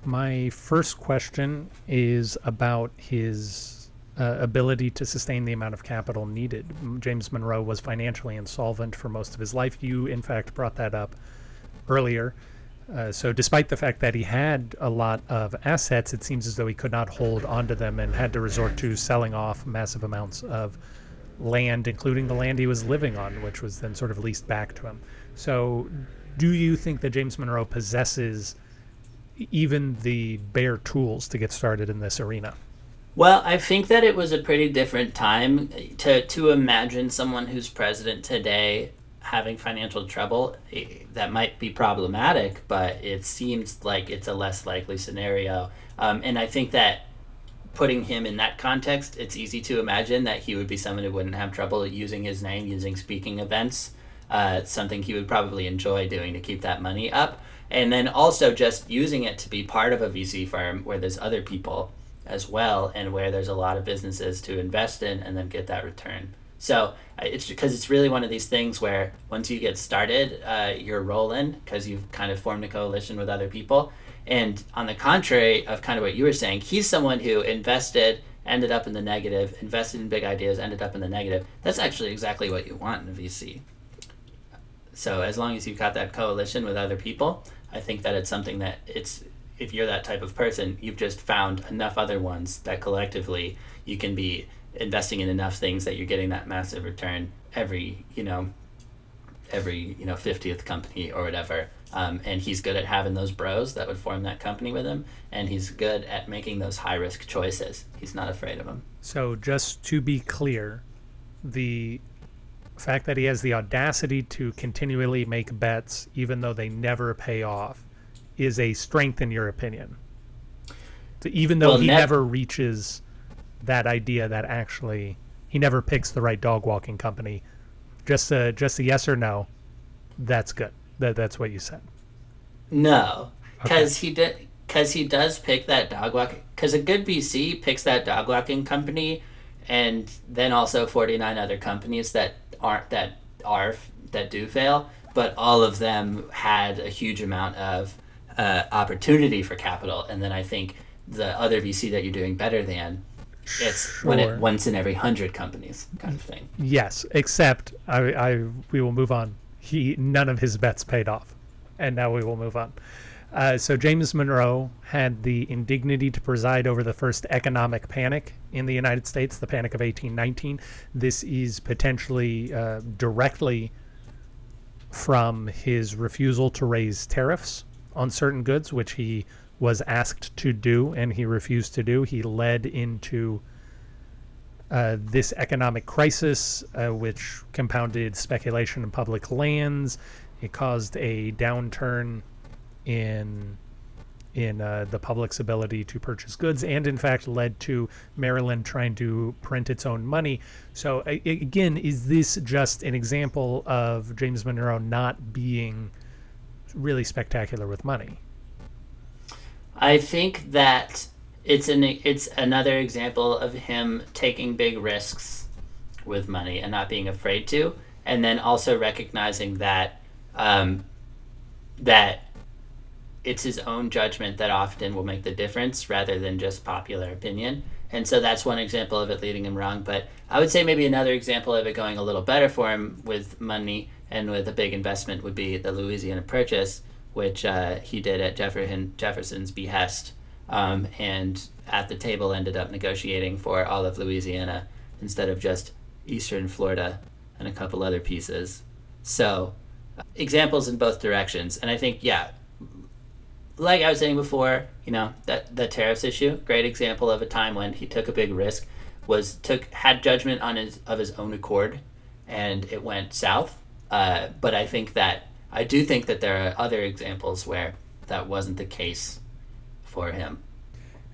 My first question is about his uh, ability to sustain the amount of capital needed. James Monroe was financially insolvent for most of his life. You, in fact, brought that up earlier. Uh, so, despite the fact that he had a lot of assets, it seems as though he could not hold onto them and had to resort to selling off massive amounts of land, including the land he was living on, which was then sort of leased back to him. So, do you think that James Monroe possesses even the bare tools to get started in this arena? Well, I think that it was a pretty different time to to imagine someone who's president today having financial trouble. That might be problematic, but it seems like it's a less likely scenario. Um, and I think that putting him in that context, it's easy to imagine that he would be someone who wouldn't have trouble using his name, using speaking events. Uh, something he would probably enjoy doing to keep that money up and then also just using it to be part of a VC firm where there's other people as well and where there's a lot of businesses to invest in and then get that return. So it's because it's really one of these things where once you get started, uh, you're rolling because you've kind of formed a coalition with other people. And on the contrary of kind of what you were saying, he's someone who invested, ended up in the negative, invested in big ideas, ended up in the negative. That's actually exactly what you want in a VC. So as long as you've got that coalition with other people, I think that it's something that it's if you're that type of person, you've just found enough other ones that collectively you can be investing in enough things that you're getting that massive return every you know every you know 50th company or whatever. Um, and he's good at having those bros that would form that company with him and he's good at making those high risk choices. He's not afraid of them so just to be clear the fact that he has the audacity to continually make bets even though they never pay off is a strength in your opinion. So even though well, he never reaches that idea that actually he never picks the right dog walking company, just a just a yes or no, that's good. That that's what you said. No, because okay. he did because he does pick that dog walking because a good VC picks that dog walking company and then also 49 other companies that aren't that are that do fail, but all of them had a huge amount of uh, opportunity for capital, and then I think the other VC that you're doing better than it's sure. when it once in every hundred companies kind of thing. Yes, except I, I we will move on. He none of his bets paid off, and now we will move on. Uh, so James Monroe had the indignity to preside over the first economic panic in the United States, the Panic of 1819. This is potentially uh, directly from his refusal to raise tariffs on certain goods, which he was asked to do and he refused to do. He led into uh, this economic crisis, uh, which compounded speculation in public lands. It caused a downturn in in uh, the public's ability to purchase goods, and in fact led to Maryland trying to print its own money. So, again, is this just an example of James Monroe not being really spectacular with money? I think that it's an it's another example of him taking big risks with money and not being afraid to, and then also recognizing that um, that it's his own judgment that often will make the difference rather than just popular opinion. And so that's one example of it leading him wrong. But I would say maybe another example of it going a little better for him with money and with a big investment would be the Louisiana Purchase, which uh, he did at Jefferson, Jefferson's behest. Um, and at the table ended up negotiating for all of Louisiana instead of just eastern Florida and a couple other pieces. So, examples in both directions. And I think, yeah, like I was saying before, you know, that the tariffs issue, great example of a time when he took a big risk, was took had judgment on his of his own accord, and it went south. Uh, but I think that I do think that there are other examples where that wasn't the case for him.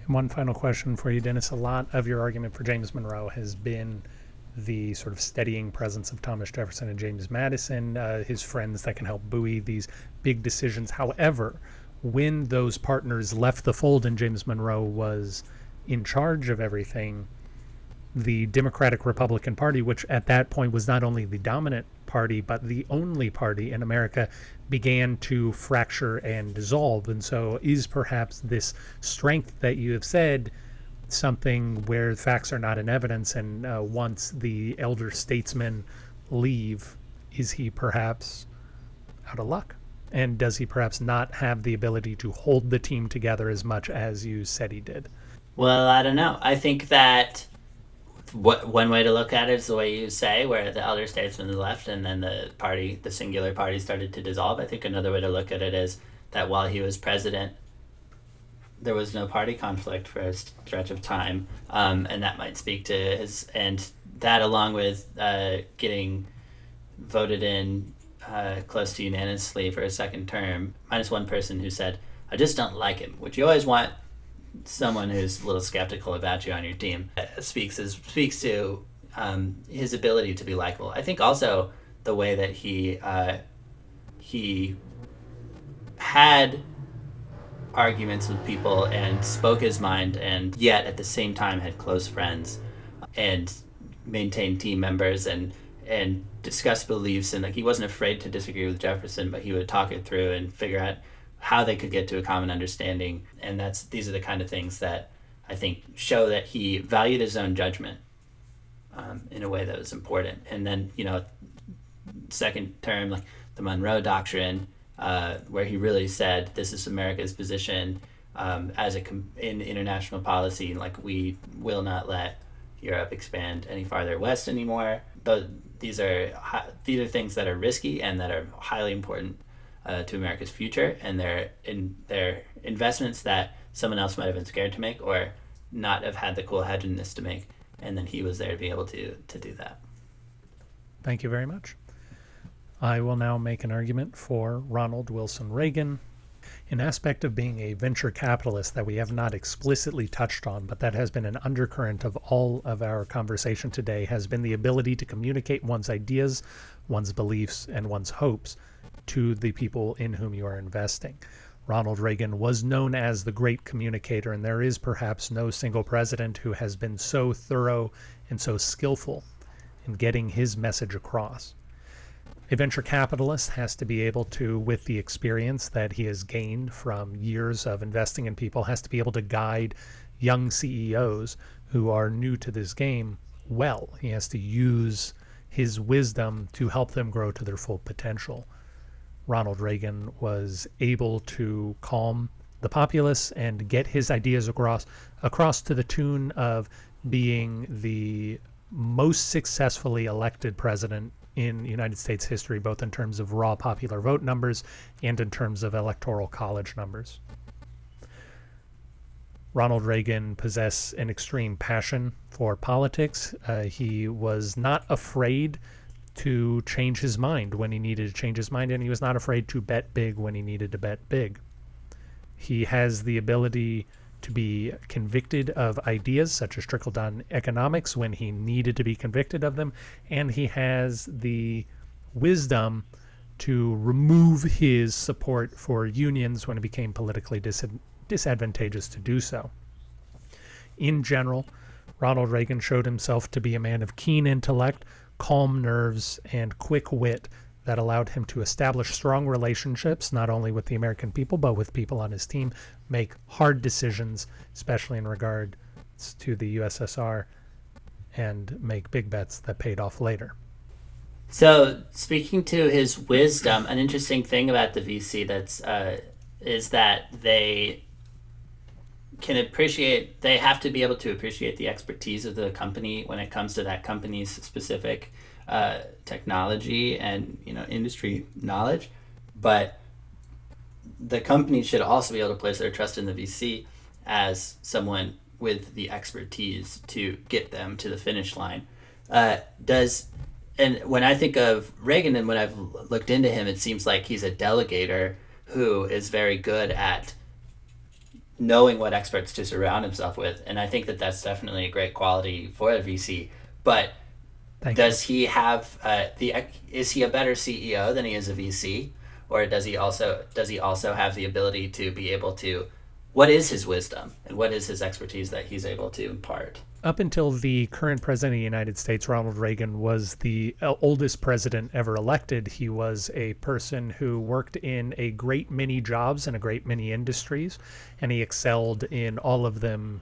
And one final question for you, Dennis. A lot of your argument for James Monroe has been the sort of steadying presence of Thomas Jefferson and James Madison, uh, his friends that can help buoy these big decisions. However, when those partners left the fold and James Monroe was in charge of everything, the Democratic Republican Party, which at that point was not only the dominant party, but the only party in America, began to fracture and dissolve. And so, is perhaps this strength that you have said something where facts are not in evidence, and uh, once the elder statesmen leave, is he perhaps out of luck? And does he perhaps not have the ability to hold the team together as much as you said he did? Well, I don't know. I think that what one way to look at it is the way you say, where the elder statesmen left and then the party, the singular party, started to dissolve. I think another way to look at it is that while he was president, there was no party conflict for a stretch of time, um, and that might speak to his and that along with uh, getting voted in uh, close to unanimously for a second term, minus one person who said, "I just don't like him," which you always want someone who's a little skeptical about you on your team uh, speaks is speaks to um, his ability to be likable. I think also the way that he uh, he had arguments with people and spoke his mind and yet at the same time had close friends and maintained team members and and discuss beliefs and like he wasn't afraid to disagree with Jefferson but he would talk it through and figure out how they could get to a common understanding and that's these are the kind of things that I think show that he valued his own judgment um, in a way that was important and then you know second term like the Monroe Doctrine uh, where he really said this is America's position um, as a com- in international policy. Like we will not let Europe expand any farther west anymore. But these are these are things that are risky and that are highly important uh, to America's future, and they're in they're investments that someone else might have been scared to make or not have had the cool headedness to make. And then he was there to be able to to do that. Thank you very much. I will now make an argument for Ronald Wilson Reagan, an aspect of being a venture capitalist that we have not explicitly touched on, but that has been an undercurrent of all of our conversation today, has been the ability to communicate one's ideas, one's beliefs, and one's hopes to the people in whom you are investing. Ronald Reagan was known as the great communicator, and there is perhaps no single president who has been so thorough and so skillful in getting his message across. A venture capitalist has to be able to, with the experience that he has gained from years of investing in people, has to be able to guide young CEOs who are new to this game well. He has to use his wisdom to help them grow to their full potential. Ronald Reagan was able to calm the populace and get his ideas across across to the tune of being the most successfully elected president in United States history, both in terms of raw popular vote numbers and in terms of electoral college numbers. Ronald Reagan possessed an extreme passion for politics. Uh, he was not afraid to change his mind when he needed to change his mind, and he was not afraid to bet big when he needed to bet big. He has the ability to be convicted of ideas such as trickle down economics when he needed to be convicted of them, and he has the wisdom to remove his support for unions when it became politically dis disadvantageous to do so. In general, Ronald Reagan showed himself to be a man of keen intellect, calm nerves, and quick wit that allowed him to establish strong relationships, not only with the American people, but with people on his team, make hard decisions, especially in regard to the USSR, and make big bets that paid off later. So, speaking to his wisdom, an interesting thing about the VC that's uh, is that they can appreciate. They have to be able to appreciate the expertise of the company when it comes to that company's specific uh, technology and you know industry knowledge, but the company should also be able to place their trust in the VC as someone with the expertise to get them to the finish line. Uh, does and when I think of Reagan and when I've looked into him, it seems like he's a delegator who is very good at knowing what experts to surround himself with, and I think that that's definitely a great quality for a VC. But Thank does you. he have uh, the is he a better CEO than he is a VC, or does he also does he also have the ability to be able to what is his wisdom and what is his expertise that he's able to impart? Up until the current president of the United States, Ronald Reagan was the uh, oldest president ever elected. He was a person who worked in a great many jobs and a great many industries, and he excelled in all of them,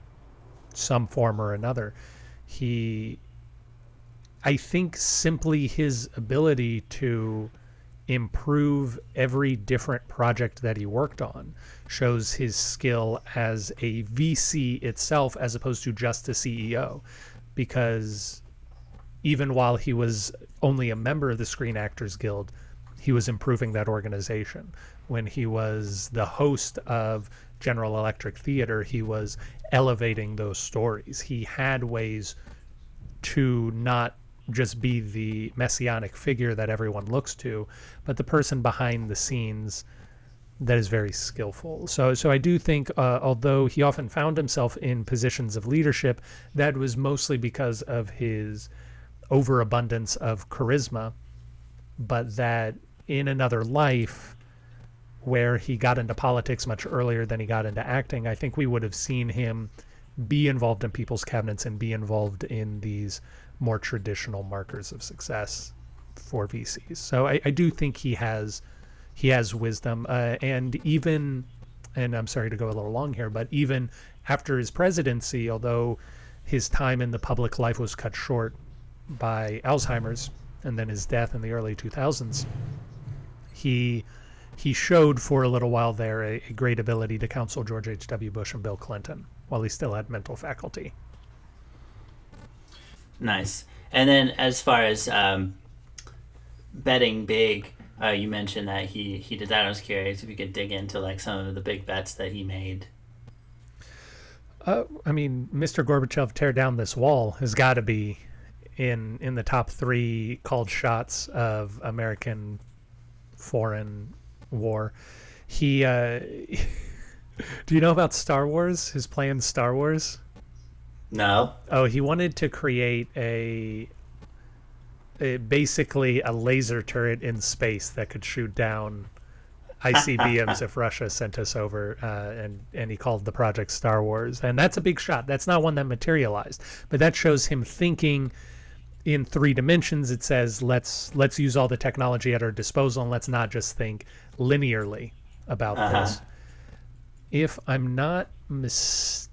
some form or another. He I think simply his ability to improve every different project that he worked on shows his skill as a VC itself as opposed to just a CEO because even while he was only a member of the Screen Actors Guild he was improving that organization. When he was the host of General Electric Theater he was elevating those stories. He had ways to not just be the messianic figure that everyone looks to, but the person behind the scenes that is very skillful. So, so I do think, uh, although he often found himself in positions of leadership, that was mostly because of his overabundance of charisma, but that in another life, where he got into politics much earlier than he got into acting, I think we would have seen him be involved in people's cabinets and be involved in these more traditional markers of success for VCs. So I, I do think he has he has wisdom, uh, and even and I'm sorry to go a little long here, but even after his presidency, although his time in the public life was cut short by Alzheimer's and then his death in the early 2000s, he he showed for a little while there a, a great ability to counsel George H.W. Bush and Bill Clinton while he still had mental faculty. Nice. And then as far as um, betting big, uh, you mentioned that he he did that. I was curious if you could dig into like some of the big bets that he made. Uh, I mean, Mr. Gorbachev tear down this wall has got to be in in the top three called shots of American foreign war. He, uh, do you know about Star Wars? His plans, Star Wars. No. Oh, he wanted to create a, a basically a laser turret in space that could shoot down ICBMs if Russia sent us over, uh, and and he called the project Star Wars, and that's a big shot. That's not one that materialized, but that shows him thinking in three dimensions. It says let's let's use all the technology at our disposal, and let's not just think linearly about uh -huh. this. If I'm not mistaken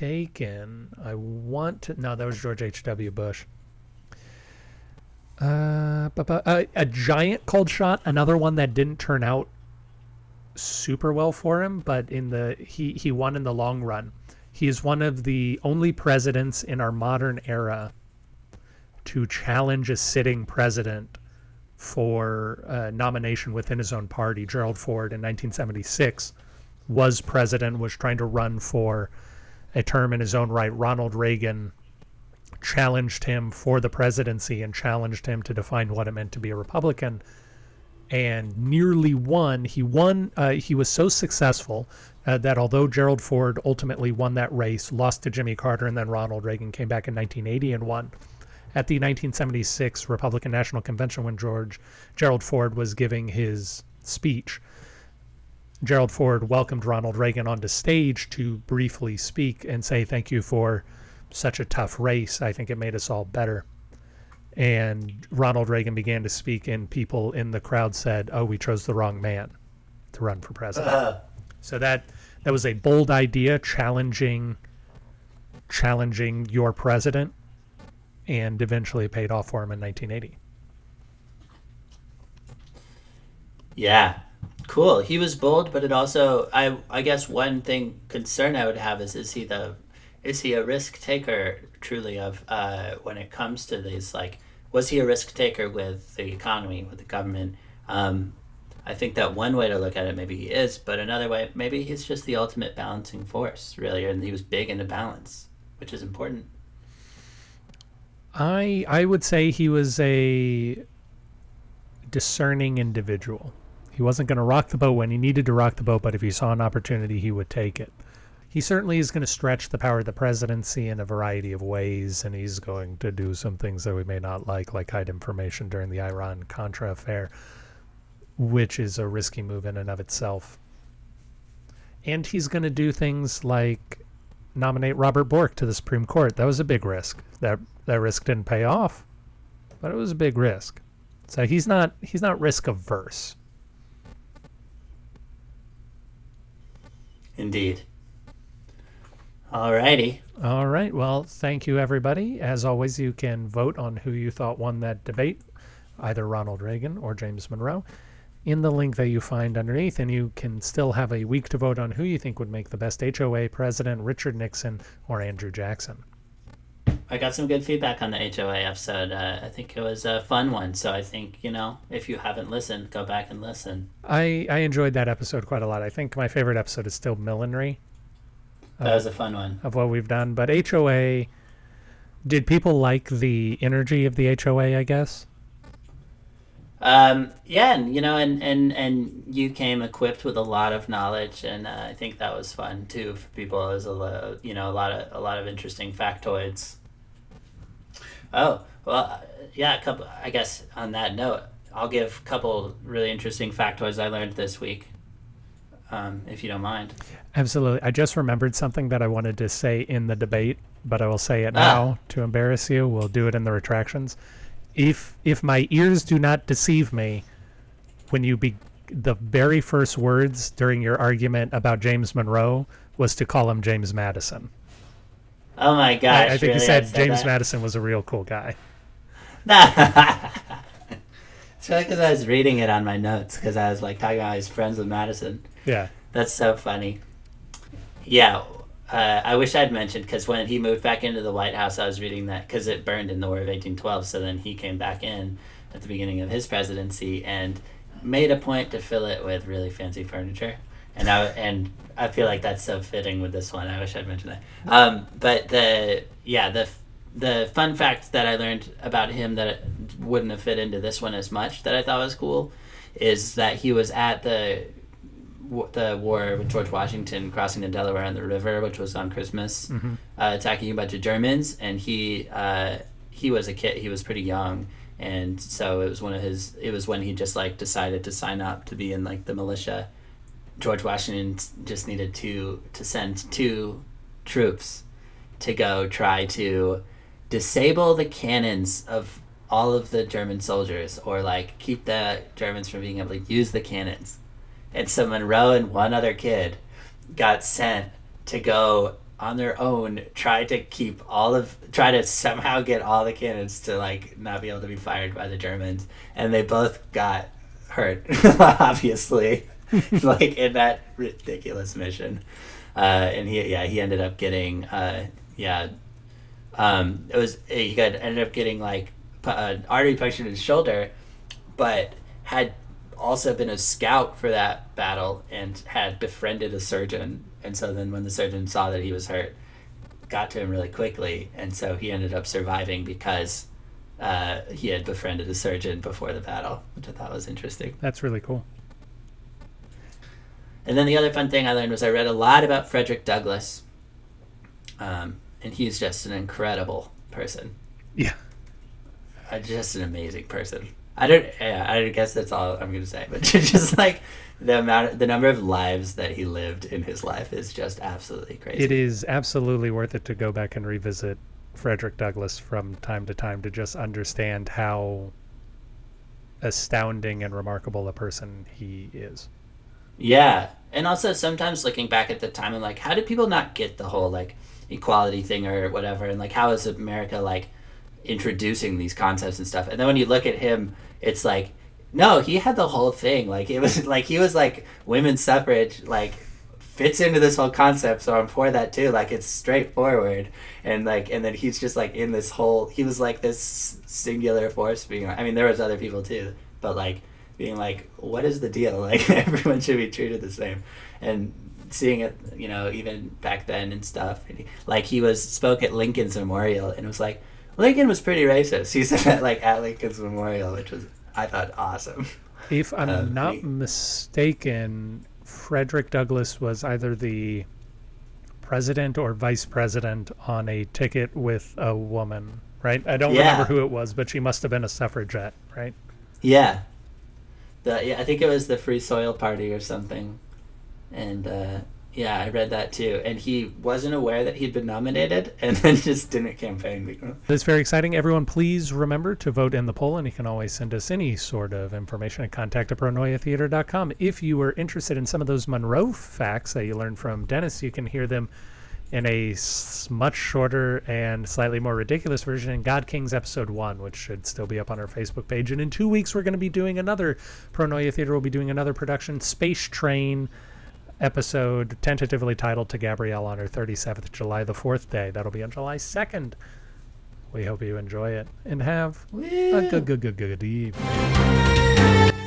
mistaken, I want to. No, that was George H.W. Bush. Uh, uh, a giant cold shot, another one that didn't turn out super well for him, but in the he he won in the long run. He is one of the only presidents in our modern era to challenge a sitting president for nomination within his own party. Gerald Ford in 1976 was president, was trying to run for a term in his own right. Ronald Reagan challenged him for the presidency and challenged him to define what it meant to be a Republican and nearly won. He won. Uh, he was so successful uh, that although Gerald Ford ultimately won that race, lost to Jimmy Carter, and then Ronald Reagan came back in 1980 and won. At the 1976 Republican National Convention, when George Gerald Ford was giving his speech, Gerald Ford welcomed Ronald Reagan onto stage to briefly speak and say thank you for such a tough race. I think it made us all better. And Ronald Reagan began to speak, and people in the crowd said, "Oh, we chose the wrong man to run for president." Uh, So that that was a bold idea, challenging challenging your president, and eventually paid off for him in 1980. yeah, cool. He was bold, but it also I I guess one thing concern I would have is is he the is he a risk taker truly of uh, when it comes to these like was he a risk taker with the economy with the government? Um, I think that one way to look at it maybe he is, but another way maybe he's just the ultimate balancing force really, and he was big into balance, which is important. I I would say he was a discerning individual. He wasn't going to rock the boat when he needed to rock the boat, but if he saw an opportunity, he would take it. He certainly is going to stretch the power of the presidency in a variety of ways, and he's going to do some things that we may not like, like hide information during the Iran Contra affair, which is a risky move in and of itself. And he's going to do things like nominate Robert Bork to the Supreme Court. That was a big risk. That that risk didn't pay off, but it was a big risk. So he's not he's not risk averse. Indeed. Alrighty. All right. Well, thank you, everybody. As always, you can vote on who you thought won that debate, either Ronald Reagan or James Monroe, in the link that you find underneath. And you can still have a week to vote on who you think would make the best HOA president, Richard Nixon or Andrew Jackson. I got some good feedback on the HOA episode. Uh, I think it was a fun one. So I think, you know, if you haven't listened, go back and listen. I, I enjoyed that episode quite a lot. I think my favorite episode is still Millinery That was a fun one. of what we've done. But HOA, did people like the energy of the HOA, I guess? Um, yeah, and you know, and, and, and you came equipped with a lot of knowledge, and uh, I think that was fun too for people. As a lo- you know a lot of a lot of interesting factoids. Oh well, yeah. A couple. I guess on that note, I'll give a couple really interesting factoids I learned this week. Um, if you don't mind. Absolutely. I just remembered something that I wanted to say in the debate, but I will say it Ah. now to embarrass you. We'll do it in the retractions. If if my ears do not deceive me, when you be the very first words during your argument about James Monroe was to call him James Madison. Oh my gosh! I, I think really? you said, I James that? Madison was a real cool guy. it's probably because I was reading it on my notes because I was like talking about his friends with Madison. Yeah. That's so funny. Yeah, uh, I wish I'd mentioned because when he moved back into the White House, I was reading that because it burned in the War of 1812. So then he came back in at the beginning of his presidency and made a point to fill it with really fancy furniture. And I and I feel like that's so fitting with this one. I wish I'd mentioned that. Um, but the yeah the the fun fact that I learned about him that wouldn't have fit into this one as much that I thought was cool is that he was at the the war with George Washington crossing the Delaware on the river, which was on Christmas, uh, attacking a bunch of Germans, and he uh, he was a kid. He was pretty young, and so it was one of his. It was when he just like decided to sign up to be in like the militia. George Washington just needed to to send two troops to go try to disable the cannons of all of the German soldiers, or like keep the Germans from being able to use the cannons. And so Monroe and one other kid got sent to go on their own try to keep all of try to somehow get all the cannons to like not be able to be fired by the Germans. And they both got hurt obviously like in that ridiculous mission uh, and he yeah he ended up getting uh, yeah um, it was he got ended up getting like an artery punctured in his shoulder but had also been a scout for that battle and had befriended a surgeon. And so then when the surgeon saw that he was hurt, got to him really quickly. And so he ended up surviving because uh, he had befriended a surgeon before the battle, which I thought was interesting. That's really cool. And then the other fun thing I learned was I read a lot about Frederick Douglass, um, and he's just an incredible person. Yeah. Uh, just an amazing person. I don't. Yeah, I guess that's all I'm gonna say. But just like the amount, the number of lives that he lived in his life is just absolutely crazy. It is absolutely worth it to go back and revisit Frederick Douglass from time to time to just understand how astounding and remarkable a person he is. Yeah, and also sometimes looking back at the time, I'm like, how did people not get the whole like equality thing or whatever, and like how is America like introducing these concepts and stuff? And then when you look at him, it's like, no, he had the whole thing. Like it was like he was like women's suffrage, like fits into this whole concept. So i'm for that too. Like it's straightforward. And like and then he's just like in this whole he was like this singular force being i mean there was other people too. But like being like what is the deal like everyone should be treated the same and seeing it you know even back then and stuff and he, like he was spoke at lincoln's memorial and it was like lincoln was pretty racist he said that like at lincoln's memorial which was i thought awesome if i'm uh, not he, mistaken Frederick Douglass was either the president or vice president on a ticket with a woman, right? I don't yeah. remember who it was, but she must have been a suffragette, right? Yeah. The yeah, I think it was the Free Soil Party or something. And uh, yeah, I read that too. And he wasn't aware that he'd been nominated and then just didn't campaign. It's very exciting. Everyone, please remember to vote in the poll, and you can always send us any sort of information at contact at pronoiatheater.com. If you were interested in some of those Monroe facts that you learned from Dennis, you can hear them in a much shorter and slightly more ridiculous version in God Kings episode one, which should still be up on our Facebook page. And in two weeks, we're going to be doing another Pronoia Theater. We'll be doing another production, Space Train episode tentatively titled to Gabrielle on her 37th July, the fourth day. That'll be on July 2nd. We hope you enjoy it and have a good, good, good, good evening.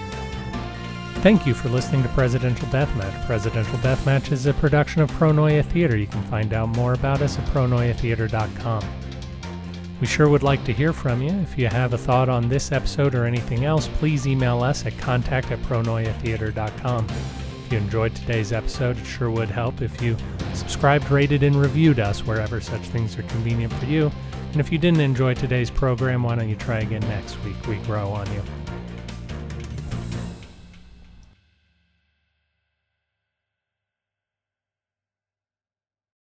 Thank you for listening to Presidential Deathmatch. Presidential Deathmatch is a production of Pronoia Theater. You can find out more about us at pronoiatheater.com. We sure would like to hear from you. If you have a thought on this episode or anything else, please email us at contact at pronoiatheater.com If you enjoyed today's episode, it sure would help if you subscribed, rated, and reviewed us wherever such things are convenient for you. And if you didn't enjoy today's program, why don't you try again next week? We grow on you.